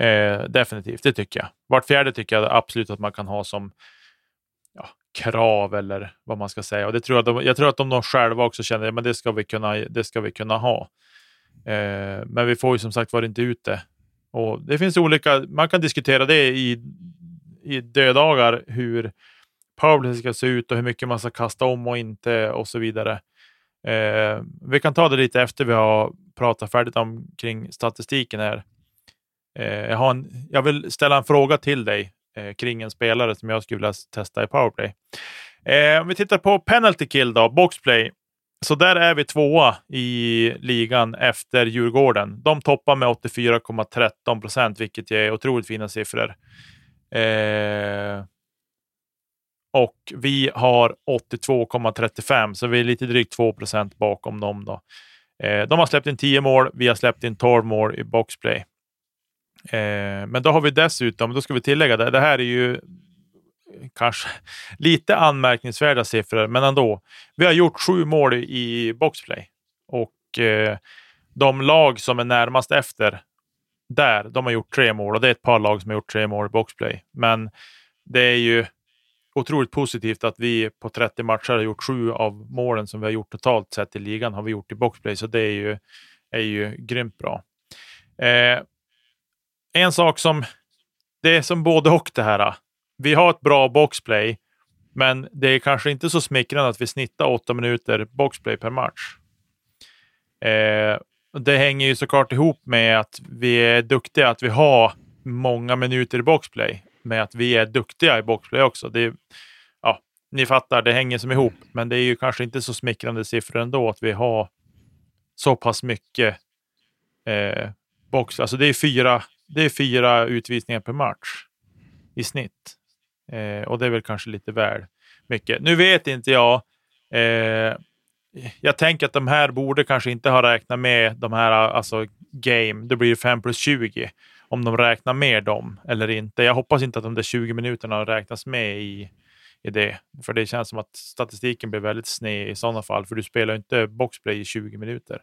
Eh, definitivt, det tycker jag. Vart fjärde tycker jag absolut att man kan ha som ja, krav eller vad man ska säga. Och det tror jag, de, jag tror att de, de själva också känner att det ska vi kunna, det ska vi kunna ha. Eh, men vi får ju som sagt var inte ut det. Och det finns olika, man kan diskutera det i, i dödagar hur powerplay ska se ut och hur mycket man ska kasta om och inte och så vidare. Eh, vi kan ta det lite efter vi har pratat färdigt om kring statistiken här. Eh, jag, har en, jag vill ställa en fråga till dig eh, kring en spelare som jag skulle vilja testa i powerplay. Eh, om vi tittar på penalty kill då, boxplay. Så där är vi tvåa i ligan efter Djurgården. De toppar med 84,13 procent, vilket är otroligt fina siffror. Eh, och vi har 82,35 så vi är lite drygt 2 procent bakom dem. Då. Eh, de har släppt in 10 mål, vi har släppt in 12 mål i boxplay. Eh, men då har vi dessutom, då ska vi tillägga det, det här är ju kanske lite anmärkningsvärda siffror, men ändå. Vi har gjort sju mål i boxplay och eh, de lag som är närmast efter där, de har gjort tre mål och det är ett par lag som har gjort tre mål i boxplay. Men det är ju otroligt positivt att vi på 30 matcher har gjort sju av målen som vi har gjort totalt sett i ligan har vi gjort i boxplay, så det är ju, är ju grymt bra. Eh, en sak som, det är som både och det här. Vi har ett bra boxplay, men det är kanske inte så smickrande att vi snittar åtta minuter boxplay per match. Eh, det hänger ju såklart ihop med att vi är duktiga, att vi har många minuter i boxplay, med att vi är duktiga i boxplay också. Det, ja, ni fattar, det hänger som ihop, men det är ju kanske inte så smickrande siffror ändå att vi har så pass mycket eh, box. Alltså det är fyra, det är fyra utvisningar per match i snitt. Eh, och det är väl kanske lite väl mycket. Nu vet inte jag. Eh, jag tänker att de här borde kanske inte ha räknat med de här, alltså game. Det blir 5 plus 20. Om de räknar med dem eller inte. Jag hoppas inte att de där 20 minuterna räknas med i, i det. För det känns som att statistiken blir väldigt sned i sådana fall, för du spelar inte boxplay i 20 minuter.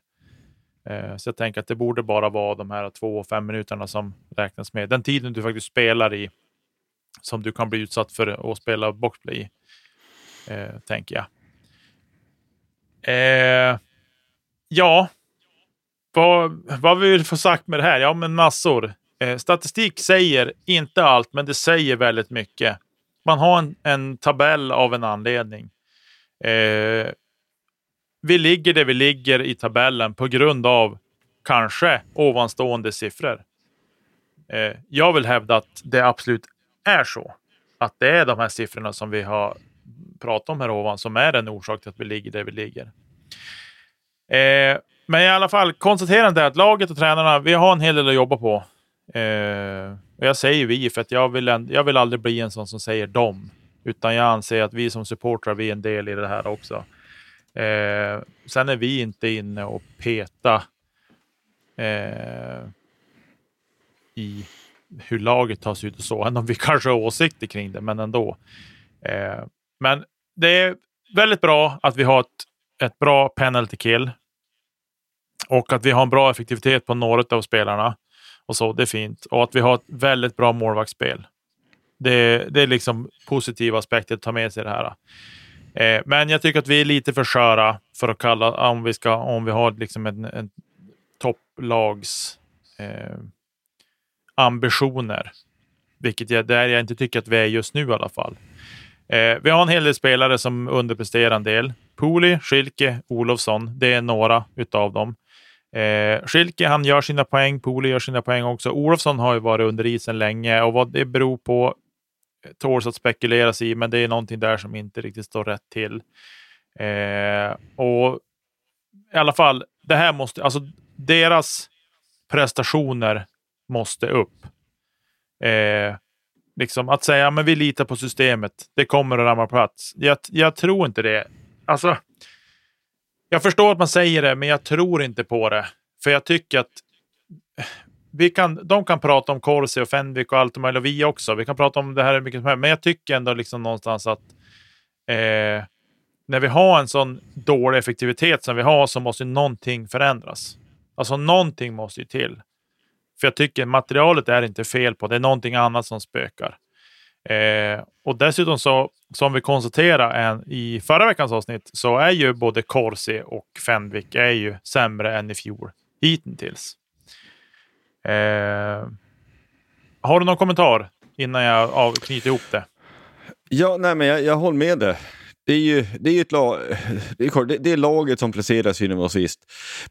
Eh, så jag tänker att det borde bara vara de här två och fem minuterna som räknas med. Den tiden du faktiskt spelar i, som du kan bli utsatt för att spela boxplay i, eh, tänker jag. Eh, ja, vad, vad vill vi få sagt med det här? Ja, men massor. Eh, statistik säger inte allt, men det säger väldigt mycket. Man har en, en tabell av en anledning. Eh, vi ligger där vi ligger i tabellen på grund av kanske ovanstående siffror. Eh, jag vill hävda att det absolut är så. Att det är de här siffrorna som vi har pratat om här ovan som är en orsak till att vi ligger där vi ligger. Eh, men i alla fall, konstaterande är att laget och tränarna, vi har en hel del att jobba på. Eh, och jag säger vi, för att jag vill, jag vill aldrig bli en sån som säger dem. Utan jag anser att vi som supportrar, vi är en del i det här också. Eh, sen är vi inte inne och peta eh, i hur laget tas ut och så, även om vi kanske har åsikter kring det, men ändå. Eh, men det är väldigt bra att vi har ett, ett bra penalty kill och att vi har en bra effektivitet på några av spelarna och så. Det är fint. Och att vi har ett väldigt bra målvaktsspel. Det, det är liksom positiva aspekter att ta med sig det här. Eh, men jag tycker att vi är lite för sköra för att kalla, om vi, ska, om vi har liksom en, en topplags eh, ambitioner. Vilket jag, där jag inte tycker att vi är just nu i alla fall. Eh, vi har en hel del spelare som underpresterar en del. Pooley, Schilke, Olofsson. Det är några utav dem. Eh, Schilke, han gör sina poäng. Pooley gör sina poäng också. Olofsson har ju varit under isen länge och vad det beror på tåls att spekuleras i, men det är någonting där som inte riktigt står rätt till. Eh, och i alla fall, det här måste, alltså deras prestationer måste upp. Eh, liksom att säga, men vi litar på systemet, det kommer att ramla på plats. Jag, jag tror inte det. Alltså, jag förstår att man säger det, men jag tror inte på det. För jag tycker att vi kan, de kan prata om Corsi och Fenwick och allt möjligt, och vi också. Vi kan prata om det här mycket som helst, men jag tycker ändå liksom någonstans att eh, när vi har en sån dålig effektivitet som vi har så måste någonting förändras. Alltså någonting måste ju till. För jag tycker materialet är inte fel på, det är någonting annat som spökar. Eh, och dessutom så, som vi konstaterade i förra veckans avsnitt, så är ju både Corsi och Fenwick är ju sämre än i fjol hittills. Eh, har du någon kommentar innan jag knyter ihop det? Ja, nej, men jag, jag håller med dig. Det är ju det är ett lag, det är, det är laget som placerar synen och sist.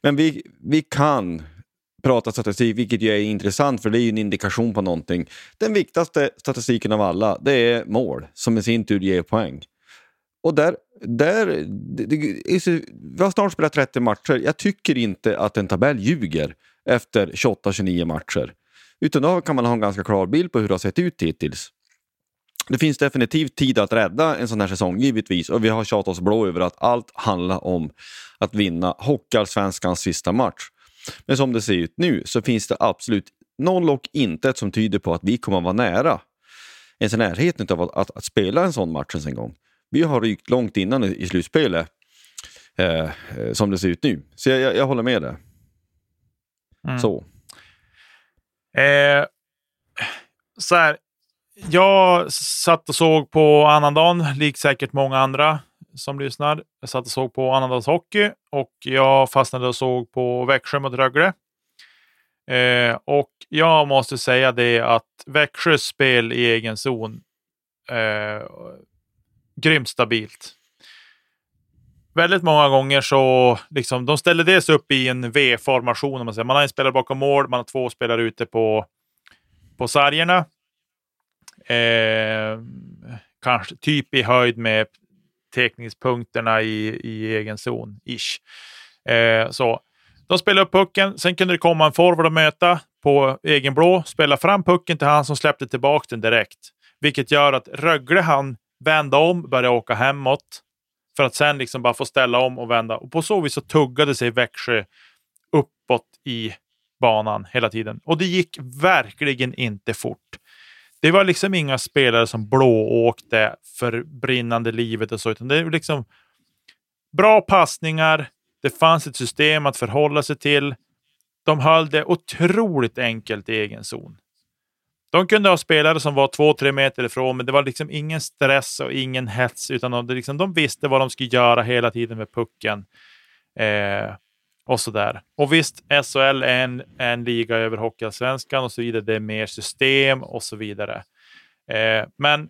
Men vi, vi kan prata statistik, vilket ju är intressant för det är ju en indikation på någonting. Den viktigaste statistiken av alla, det är mål som i sin tur ger poäng. Och där, där det, det, vi har snart spelat 30 matcher. Jag tycker inte att en tabell ljuger efter 28-29 matcher. Utan då kan man ha en ganska klar bild på hur det har sett ut hittills. Det finns definitivt tid att rädda en sån här säsong, givetvis. Och vi har tjatat oss blå över att allt handlar om att vinna Hockeyallsvenskans sista match. Men som det ser ut nu så finns det absolut noll och intet som tyder på att vi kommer att vara nära ens i närheten av att, att, att, spela en sån match ens en gång. Vi har rykt långt innan i, i slutspelet, eh, eh som det ser ut nu. Så jag, jag, jag håller med dig. Mm. Så. Eh, så här, jag satt och såg på annandagen, likt säkert många andra som lyssnar. Jag satt och såg på annandags hockey och jag fastnade och såg på Växjö mot Rögle. Eh, och jag måste säga det att Växjös spel i egen zon eh, grymt stabilt väldigt många gånger så liksom, de ställer dels upp i en V-formation. Man, man har en spelare bakom mål, man har två spelare ute på, på sargerna. Eh, kanske typ i höjd med teckningspunkterna i, i egen zon. Ish. Eh, så. De spelar upp pucken, sen kunde det komma en forward att möta på egen blå, spela fram pucken till han som släppte tillbaka den direkt. Vilket gör att Rögle han vända om, börja åka hemåt. För att sen liksom bara få ställa om och vända. Och på så vis så tuggade sig Växjö uppåt i banan hela tiden. Och det gick verkligen inte fort. det var liksom inga spelare som blååkte för brinnande livet och så, utan det var liksom bra passningar. Det fanns ett system att förhålla sig till. De höll det otroligt enkelt i egen zon. De kunde ha spelare som var två, tre meter ifrån, men det var liksom ingen stress och ingen hets, utan de, liksom, de visste vad de skulle göra hela tiden med pucken. Eh, och sådär. Och visst, SHL är en, en liga över Hockeyallsvenskan och så vidare. Det är mer system och så vidare. Eh, men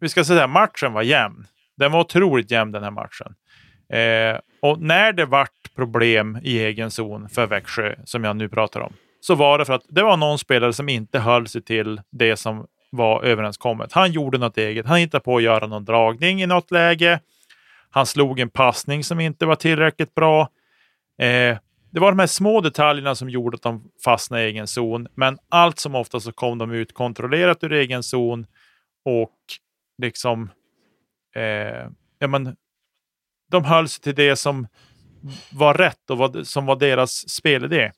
vi ska säga att matchen var jämn. Den var otroligt jämn den här matchen. Eh, och när det vart problem i egen zon för Växjö, som jag nu pratar om, så var det för att det var någon spelare som inte höll sig till det som var överenskommet. Han gjorde något eget. Han hittade på att göra någon dragning i något läge. Han slog en passning som inte var tillräckligt bra. Eh, det var de här små detaljerna som gjorde att de fastnade i egen zon, men allt som oftast så kom de ut kontrollerat ur egen zon och liksom eh, ja, men, de höll sig till det som var rätt och vad, som var deras spelidé.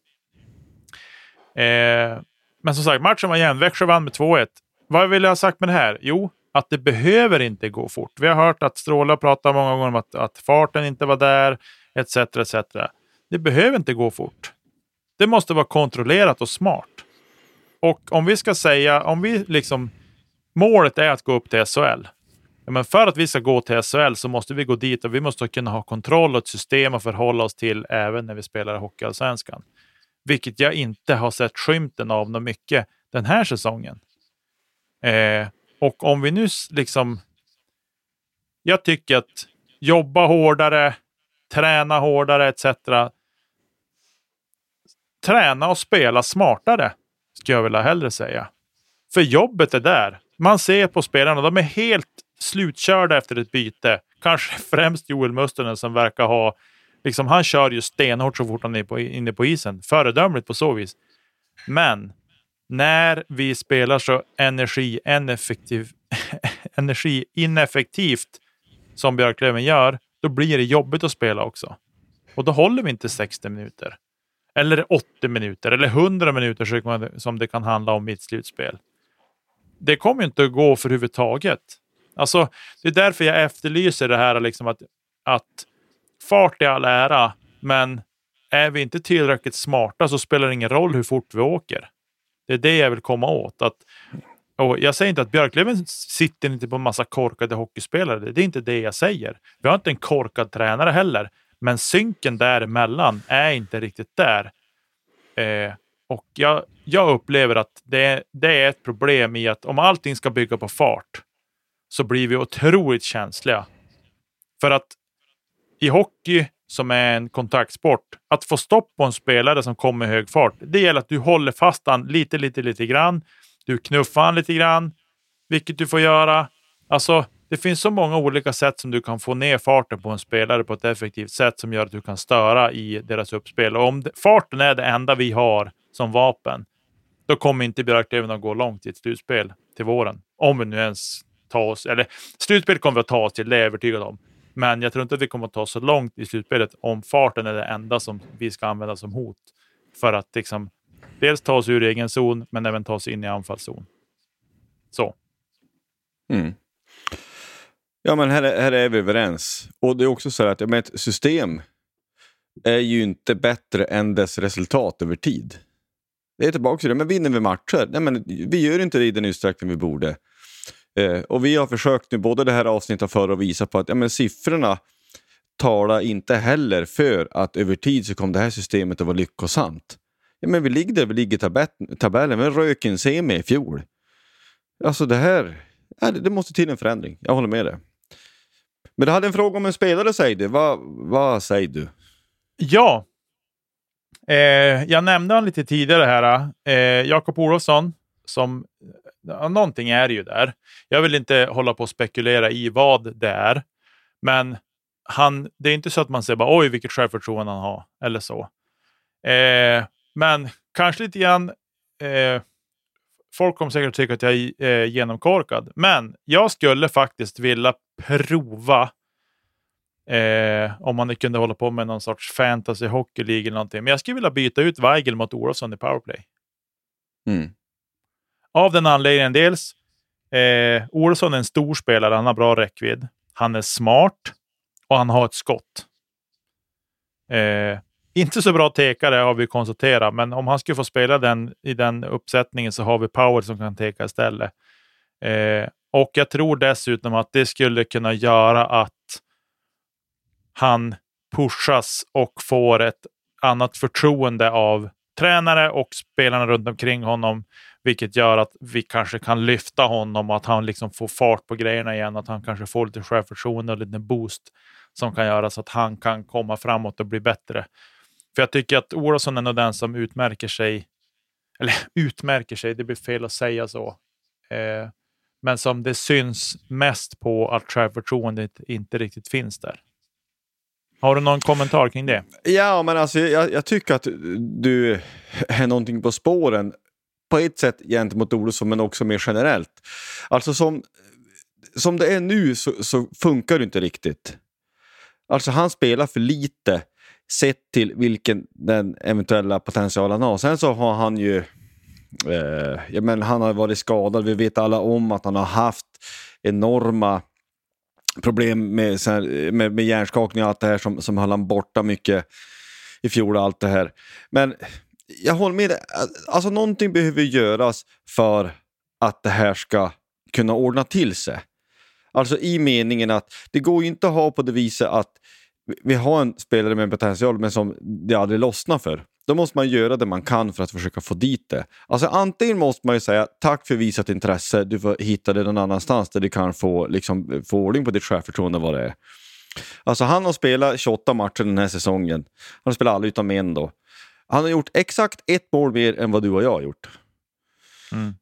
Eh, men som sagt, matchen var jämn. Växjö vann med 2-1. Vad vill jag ha sagt med det här? Jo, att det behöver inte gå fort. Vi har hört att Stråla pratar många gånger om att, att farten inte var där, etc. etc. Det behöver inte gå fort. Det måste vara kontrollerat och smart. Och om vi ska säga, om vi liksom, målet är att gå upp till SHL. Men för att vi ska gå till SHL så måste vi gå dit och vi måste kunna ha kontroll och ett system att förhålla oss till även när vi spelar i Hockeyallsvenskan. Vilket jag inte har sett skymten av något mycket den här säsongen. Eh, och om vi nu liksom... Jag tycker att jobba hårdare, träna hårdare etc träna och spela smartare, skulle jag vilja hellre säga. För jobbet är där. Man ser på spelarna, de är helt slutkörda efter ett byte. Kanske främst Joel Mustonen som verkar ha, liksom han kör ju stenhårt så fort han är på, inne på isen. Föredömligt på så vis. Men när vi spelar så energi, ineffektiv, energi ineffektivt som Björklöven gör, då blir det jobbigt att spela också. Och då håller vi inte 60 minuter. Eller 80 minuter eller 100 minuter som det kan handla om i ett slutspel. Det kommer inte att gå för överhuvudtaget. Alltså, det är därför jag efterlyser det här liksom att, att fart i all ära, men är vi inte tillräckligt smarta så spelar det ingen roll hur fort vi åker. Det är det jag vill komma åt. Att, och jag säger inte att Björklöven sitter inte på en massa korkade hockeyspelare. Det är inte det jag säger. Vi har inte en korkad tränare heller. Men synken däremellan är inte riktigt där. Eh, och jag, jag upplever att det, det är ett problem i att om allting ska bygga på fart så blir vi otroligt känsliga. För att i hockey, som är en kontaktsport, att få stopp på en spelare som kommer i hög fart, det gäller att du håller fast han lite, lite, lite grann. Du knuffar han lite grann, vilket du får göra. Alltså, det finns så många olika sätt som du kan få ner farten på en spelare på ett effektivt sätt som gör att du kan störa i deras uppspel. Och om farten är det enda vi har som vapen, då kommer inte Björklöven att gå långt i ett slutspel till våren. Om vi nu ens tar oss, eller slutspel kommer vi att ta oss till, det är jag övertygad om. Men jag tror inte att vi kommer att ta så långt i slutspelet om farten är det enda som vi ska använda som hot. För att liksom, dels ta oss ur egen zon, men även ta oss in i anfallszon. Så. Mm. Ja, men här, här är vi överens. Och det är också så att ja, ett system är ju inte bättre än dess resultat över tid. Det är tillbaka till det, men vinner vi matcher? Nej, men vi gör inte det i den utsträckning vi borde. Eh, och vi har försökt nu, både det här avsnittet och förra, att visa på att ja, men siffrorna talar inte heller för att över tid så kommer det här systemet att vara lyckosamt. Ja, men vi ligger där vi ligger i tabellen, vi rök en semi i fjol. Alltså det här, ja, det måste till en förändring, jag håller med dig. Men du hade en fråga om en spelare säger du. Vad, va säger du? Ja. Eh, jag nämnde honom lite tidigare här. Eh, Jakob Olofsson, som någonting är det ju där. Jag vill inte hålla på och spekulera i vad det är. Men han, det är inte så att man säger bara oj vilket självförtroende han har eller så. Eh, men kanske lite grann. Eh, folk kommer säkert tycka att jag är eh, genomkorkad, men jag skulle faktiskt vilja prova eh, om man kunde hålla på med någon sorts fantasy hockey League eller någonting. Men jag skulle vilja byta ut Weigel mot Olofsson i powerplay. Mm. Av den anledningen dels, eh, Olsson är en stor spelare, han har bra räckvidd. Han är smart och han har ett skott. Eh, inte så bra tekare har vi konstaterat, men om han skulle få spela den i den uppsättningen så har vi Power som kan teka istället. Eh, och jag tror dessutom att det skulle kunna göra att han pushas och får ett annat förtroende av tränare och spelarna runt omkring honom. Vilket gör att vi kanske kan lyfta honom och att han liksom får fart på grejerna igen. Att han kanske får lite självförtroende och lite boost som kan göra så att han kan komma framåt och bli bättre. För jag tycker att Olofsson är nog den som utmärker sig, eller utmärker sig, det blir fel att säga så. Eh, men som det syns mest på att självförtroendet inte riktigt finns där. Har du någon kommentar kring det? Ja, men alltså jag, jag tycker att du är någonting på spåren. På ett sätt gentemot Olofsson, men också mer generellt. Alltså som, som det är nu så, så funkar det inte riktigt. Alltså han spelar för lite sett till vilken den eventuella potentialen har. Sen så har han ju eh, ja, men han har varit skadad. Vi vet alla om att han har haft enorma problem med, med, med hjärnskakning och allt det här som, som höll han borta mycket i fjol och allt det här. Men jag håller med dig. Alltså någonting behöver göras för att det här ska kunna ordna till sig. Alltså i meningen att det går ju inte att ha på det viset att vi har en spelare med potential men som det aldrig lossnar för. Då måste man göra det man kan för att försöka få dit det. Alltså antingen måste man ju säga tack för visat intresse, du får hitta det någon annanstans där du kan få, liksom, få ordning på ditt självförtroende vad det är. Alltså han har spelat 28 matcher den här säsongen. Han har spelat alla utom en då. Han har gjort exakt ett mål mer än vad du och jag har gjort. Mm.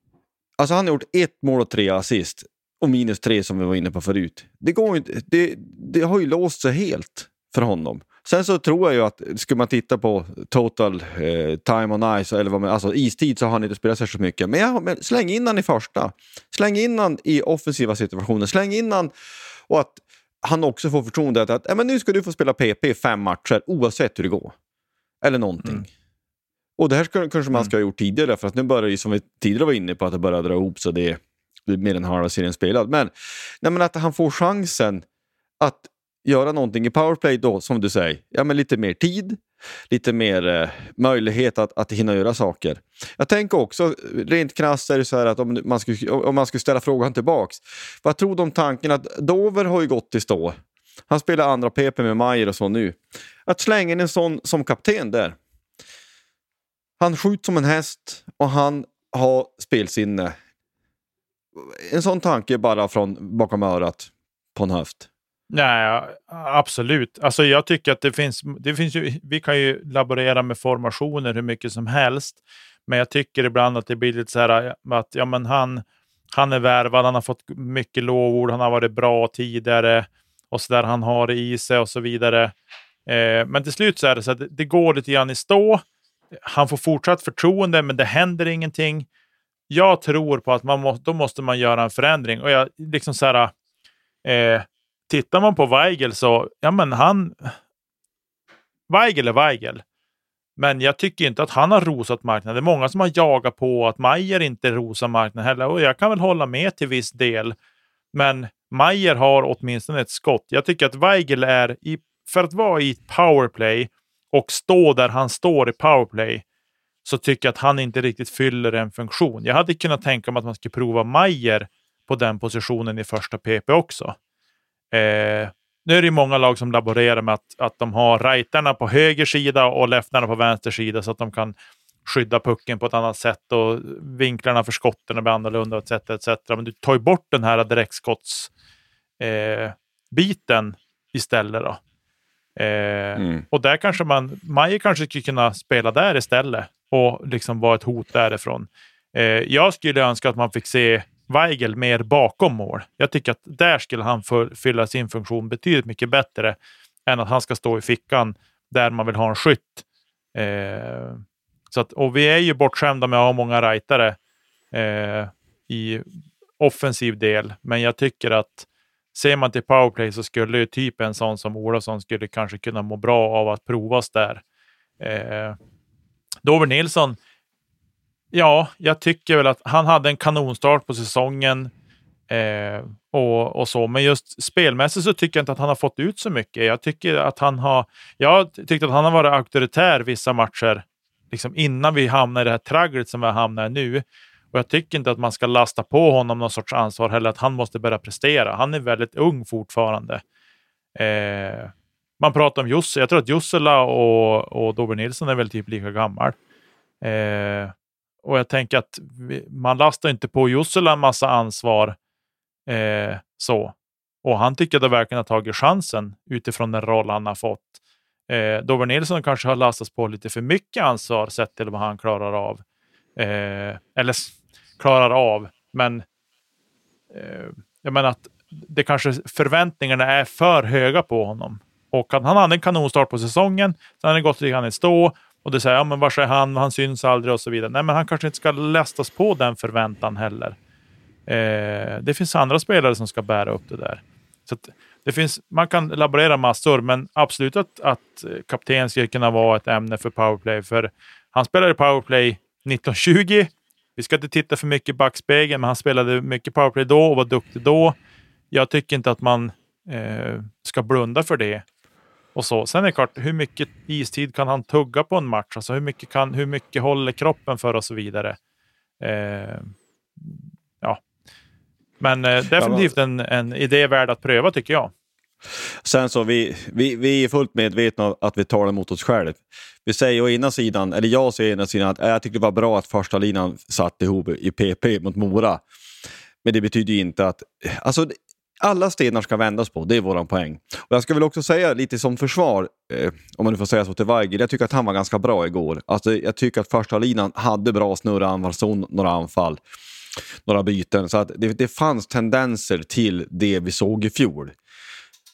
Alltså han har gjort ett mål och tre assist och minus tre som vi var inne på förut. Det, går inte, det, det har ju låst sig helt för honom. Sen så tror jag ju att skulle man titta på total eh, time on ice, eller vad man, alltså istid, så har han inte spelat särskilt mycket. Men, ja, men släng in han i första. Släng in han i offensiva situationer. Släng in han och att han också får förtroende att, ja, men nu ska du få spela PP fem matcher oavsett hur det går. Eller någonting. Mm. Och det här ska, kanske man ska ha gjort tidigare, för att nu börjar det som vi tidigare var inne på, att det börjar dra ihop så det är mer än halva serien spelad. Men, nej, men att han får chansen att göra någonting i powerplay då, som du säger, ja, men lite mer tid, lite mer eh, möjlighet att, att hinna göra saker. Jag tänker också, rent krasst är det så här att om man skulle, om man skulle ställa frågan tillbaks, vad tror du om tanken att Dover har ju gått i stå. Han spelar andra PP med Majer och så nu. Att slänga in en sån som kapten där. Han skjuter som en häst och han har spelsinne. En sån tanke bara från bakom örat på en höft. Nej, absolut. Alltså jag tycker att det finns, det finns ju, vi kan ju laborera med formationer hur mycket som helst. Men jag tycker ibland att det blir lite så här att ja, men han, han är värvad, han har fått mycket lovord, han har varit bra tidigare och så där. Han har det i sig och så vidare. Eh, men till slut så är det så att det, det går lite grann i stå. Han får fortsatt förtroende, men det händer ingenting. Jag tror på att man må, då måste man göra en förändring och jag liksom så här. Eh, tittar man på Weigel så, ja men han... Weigel är Weigel. Men jag tycker inte att han har rosat marknaden. Det är många som har jagat på att Mayer inte rosar marknaden heller. Och jag kan väl hålla med till viss del. Men Mayer har åtminstone ett skott. Jag tycker att Weigel är, i, för att vara i powerplay och stå där han står i powerplay, så tycker jag att han inte riktigt fyller en funktion. Jag hade kunnat tänka mig att man skulle prova Mayer på den positionen i första PP också. Eh, nu är det många lag som laborerar med att, att de har rightarna på höger sida och leftarna på vänster sida så att de kan skydda pucken på ett annat sätt och vinklarna för skotten blir annorlunda etc. etc. Men du tar ju bort den här direktskottsbiten eh, istället. Då. Eh, mm. Och där kanske man, Maje kanske skulle kunna spela där istället och liksom vara ett hot därifrån. Eh, jag skulle önska att man fick se Weigel mer bakom mål. Jag tycker att där skulle han fylla sin funktion betydligt mycket bättre än att han ska stå i fickan där man vill ha en skytt. Eh, så att, och vi är ju bortskämda med att ha många rightare eh, i offensiv del, men jag tycker att ser man till powerplay så skulle ju typ en sån som Olofsson skulle kanske kunna må bra av att provas där. Eh, Dover Nilsson ja, jag tycker väl att han hade en kanonstart på säsongen. Eh, och, och så. Men just spelmässigt så tycker jag inte att han har fått ut så mycket. Jag tycker att han har, jag tyckte att han har varit auktoritär vissa matcher liksom innan vi hamnar i det här tragglet som vi hamnar i nu. Och jag tycker inte att man ska lasta på honom någon sorts ansvar heller, att han måste börja prestera. Han är väldigt ung fortfarande. Eh, man pratar om Jussi. Jag tror att Jussela och, och Dober Nilsson är väl typ lika gammal. Eh, och jag tänker att vi, man lastar inte på Jussela en massa ansvar Eh, så. Och han tycker att han verkligen har tagit chansen utifrån den roll han har fått. Eh, Dover Nilsson kanske har lastats på lite för mycket ansvar sett till vad han klarar av. Eh, eller klarar av, men eh, jag menar att det kanske förväntningarna är för höga på honom. Och att han hade en kanonstart på säsongen, sen har det gått lite grann i stå och det säger ja, men var är han? Han syns aldrig och så vidare. Nej, men han kanske inte ska lastas på den förväntan heller. Eh, det finns andra spelare som ska bära upp det där. Så det finns, man kan laborera massor, men absolut att, att kapten skulle kunna vara ett ämne för powerplay. För han spelade powerplay 1920. Vi ska inte titta för mycket i backspegeln, men han spelade mycket powerplay då och var duktig då. Jag tycker inte att man eh, ska blunda för det. Och så. Sen är det klart, hur mycket istid kan han tugga på en match? Alltså hur mycket, kan, hur mycket håller kroppen för och så vidare. Eh, men eh, definitivt en, en idé värd att pröva tycker jag. Sen så vi, vi, vi är fullt medvetna om att vi talar emot oss själva. Vi säger å ena sidan, eller jag säger å ena sidan att äh, jag tycker det var bra att första linan satt ihop i PP mot Mora. Men det betyder ju inte att... Alltså, alla stenar ska vändas på, det är våran poäng. Och Jag ska väl också säga lite som försvar, eh, om man nu får säga så till Weigel, jag tycker att han var ganska bra igår. Alltså, jag tycker att första linan hade bra snurra anfallszon, några anfall några byten. Så att det, det fanns tendenser till det vi såg i fjol.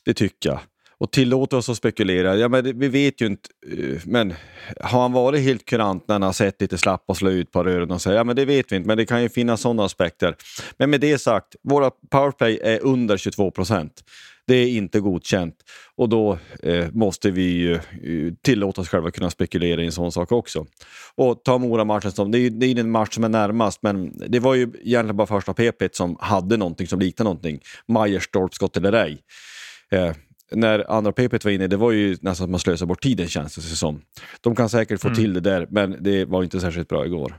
Det tycker jag. Och tillåt oss att spekulera. Ja, men det, vi vet ju inte. Eh, men har han varit helt kurant när han har sett lite slapp och slå ut på rören och säga ja men det vet vi inte. Men det kan ju finnas sådana aspekter. Men med det sagt, våra powerplay är under 22 procent. Det är inte godkänt och då eh, måste vi eh, tillåta oss själva kunna spekulera i en sån sak också. Och ta Mora-matchen som, det är, det är den match som är närmast, men det var ju egentligen bara första PP som hade någonting som liknade någonting. Majerstorp, skott eller ej. Eh, när andra PP var inne, det var ju nästan att man slösade bort tiden känns det som. De kan säkert få mm. till det där, men det var inte särskilt bra igår.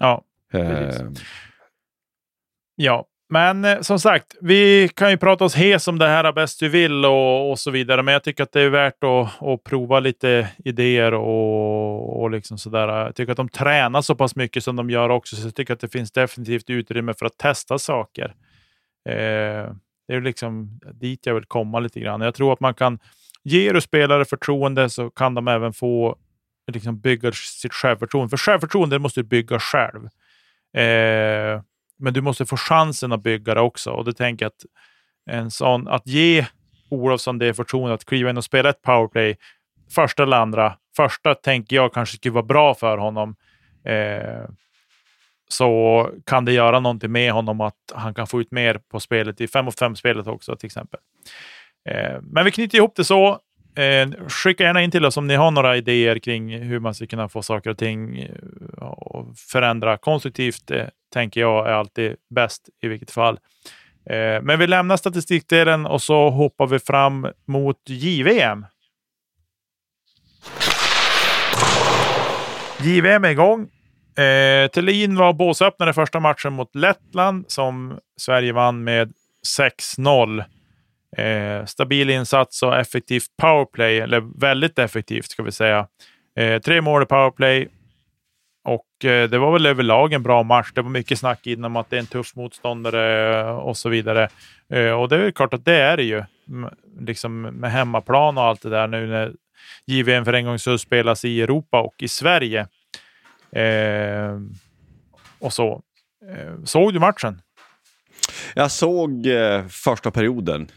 Ja, precis. Eh. Ja, men eh, som sagt, vi kan ju prata oss hes om det här bäst vi vill och, och så vidare. Men jag tycker att det är värt att, att prova lite idéer och, och liksom sådär. Jag tycker att de tränar så pass mycket som de gör också, så jag tycker att det finns definitivt utrymme för att testa saker. Eh, det är liksom dit jag vill komma lite grann. Jag tror att man kan, ge du spelare förtroende så kan de även få liksom bygga sitt självförtroende. För självförtroende måste du bygga själv. Eh, men du måste få chansen att bygga det också. Och det tänker jag att en sån, att ge Olofsson det förtroendet att kliva in och spela ett powerplay, första eller andra. Första tänker jag kanske skulle vara bra för honom. Eh, så kan det göra någonting med honom att han kan få ut mer på spelet i 5 mot 5-spelet också till exempel. Eh, men vi knyter ihop det så. Eh, skicka gärna in till oss om ni har några idéer kring hur man ska kunna få saker och ting att och förändra konstruktivt. Eh, tänker jag är alltid bäst i vilket fall. Eh, men vi lämnar statistikdelen och så hoppar vi fram mot JVM. JVM är igång. Eh, Thelin var båsöppnare första matchen mot Lettland som Sverige vann med 6-0. Eh, stabil insats och effektivt powerplay, eller väldigt effektivt ska vi säga. Eh, tre mål i powerplay och eh, det var väl överlag en bra match. Det var mycket snack inom att det är en tuff motståndare eh, och så vidare. Eh, och det är klart att det är det ju. Liksom med hemmaplan och allt det där nu när JVM för en gång så spelas i Europa och i Sverige. Eh, och så. Eh, såg du matchen? Jag såg eh, första perioden.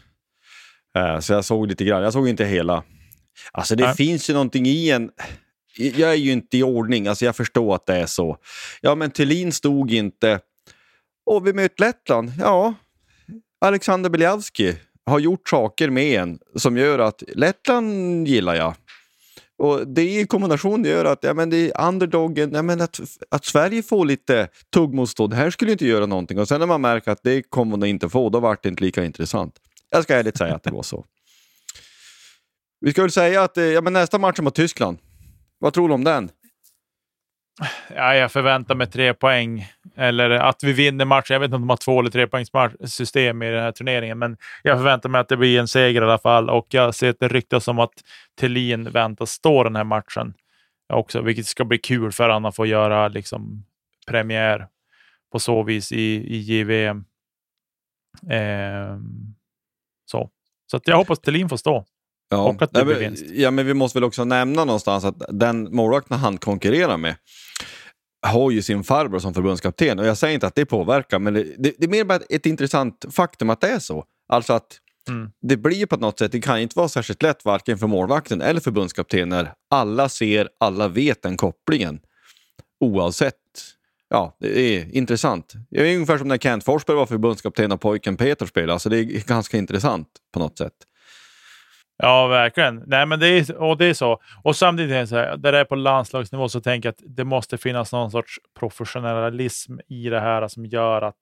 Eh, så jag såg lite grann. Jag såg inte hela. Alltså det Nej. finns ju någonting i en... Jag är ju inte i ordning, alltså jag förstår att det är så. Ja, men Thelin stod inte... Och vi möter Lettland. Ja, Alexander Beljavski har gjort saker med en som gör att Lettland gillar jag. Och det i kombination gör att ja, men det är underdogen, ja, men att, att Sverige får lite tuggmotstånd, det här skulle inte göra någonting. Och sen när man märker att det kommer de inte få, då vart det inte lika intressant. Jag ska ärligt säga att det var så. Vi ska väl säga att eh, ja, men nästa match är mot Tyskland. Vad tror du om den? Ja, jag förväntar mig tre poäng. Eller att vi vinner matchen. Jag vet inte om de har två eller tre poängs system i den här turneringen, men jag förväntar mig att det blir en seger i alla fall. Och jag ser att det ryktas om att Thelin väntas stå den här matchen också, vilket ska bli kul för honom att få göra liksom, premiär på så vis i, i JVM. Eh, så så att jag hoppas Thelin får stå. Ja, och att det blir vinst. Ja, men vi måste väl också nämna någonstans att den målvakten han konkurrerar med har ju sin farbror som förbundskapten. Och jag säger inte att det påverkar, men det, det, det är mer bara ett intressant faktum att det är så. Alltså att mm. det blir på något sätt, det kan inte vara särskilt lätt varken för målvakten eller förbundskapten när alla ser, alla vet den kopplingen. Oavsett. Ja, det är intressant. Det är ungefär som när Kent Forsberg var förbundskapten och pojken Peter spelade. Alltså det är ganska intressant på något sätt. Ja, verkligen. Nej, men det är, och det är så. Och samtidigt är det så här, där det är på landslagsnivå så tänker jag att det måste finnas någon sorts professionalism i det här som gör att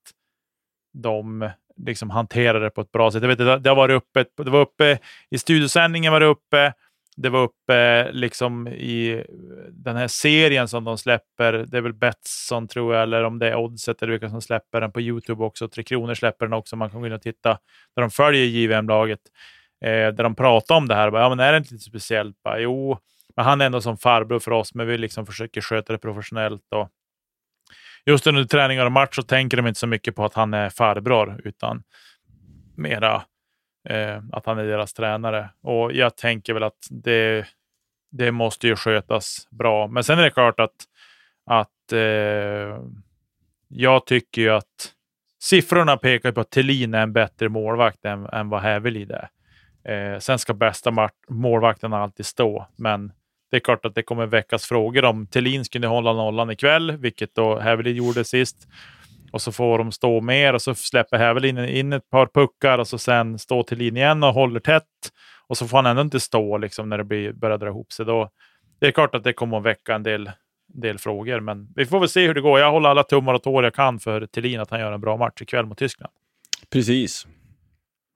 de liksom hanterar det på ett bra sätt. Jag vet, det, det har varit uppe, det var uppe i studiosändningen, var det uppe. Det var uppe liksom i den här serien som de släpper. Det är väl Betsson tror jag, eller om det är Oddset eller vilka som släpper den på Youtube också. Tre Kronor släpper den också. Man kan gå in och titta där de följer JVM-laget eh, där de pratar om det här. ja, men är det inte lite speciellt? Bara, jo, men han är ändå som farbror för oss, men vi liksom försöker sköta det professionellt. Och just under träningar och match så tänker de inte så mycket på att han är farbror, utan mera eh, att han är deras tränare. Och jag tänker väl att det, det måste ju skötas bra. Men sen är det klart att, att eh, jag tycker ju att siffrorna pekar på att Thelin är en bättre målvakt än, än vad Hävelid är. Eh, sen ska bästa målvakten alltid stå, men det är klart att det kommer väckas frågor om Thelin skulle hålla nollan ikväll, vilket då Hävelin gjorde sist. Och så får de stå mer och så släpper Hävelin in ett par puckar och så sen står Thelin igen och håller tätt. Och så får han ändå inte stå liksom, när det blir, börjar dra ihop sig. Då, det är klart att det kommer att väcka en del, del frågor, men vi får väl se hur det går. Jag håller alla tummar och tår jag kan för Thelin att han gör en bra match ikväll mot Tyskland. Precis.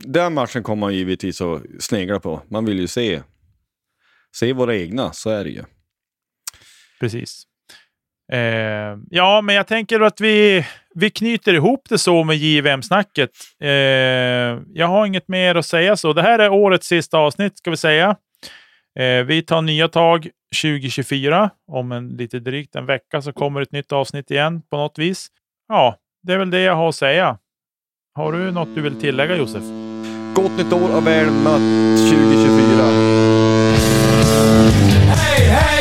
Den matchen kommer man givetvis att snegla på. Man vill ju se, se våra egna, så är det ju. Precis. Eh, ja, men jag tänker att vi, vi knyter ihop det så med JVM-snacket. Eh, jag har inget mer att säga så. Det här är årets sista avsnitt, ska vi säga. Eh, vi tar nya tag 2024. Om en lite drygt en vecka så kommer ett nytt avsnitt igen på något vis. Ja, det är väl det jag har att säga. Har du något du vill tillägga, Josef? Gott nytt år och väl mött 2024. Hej, hej!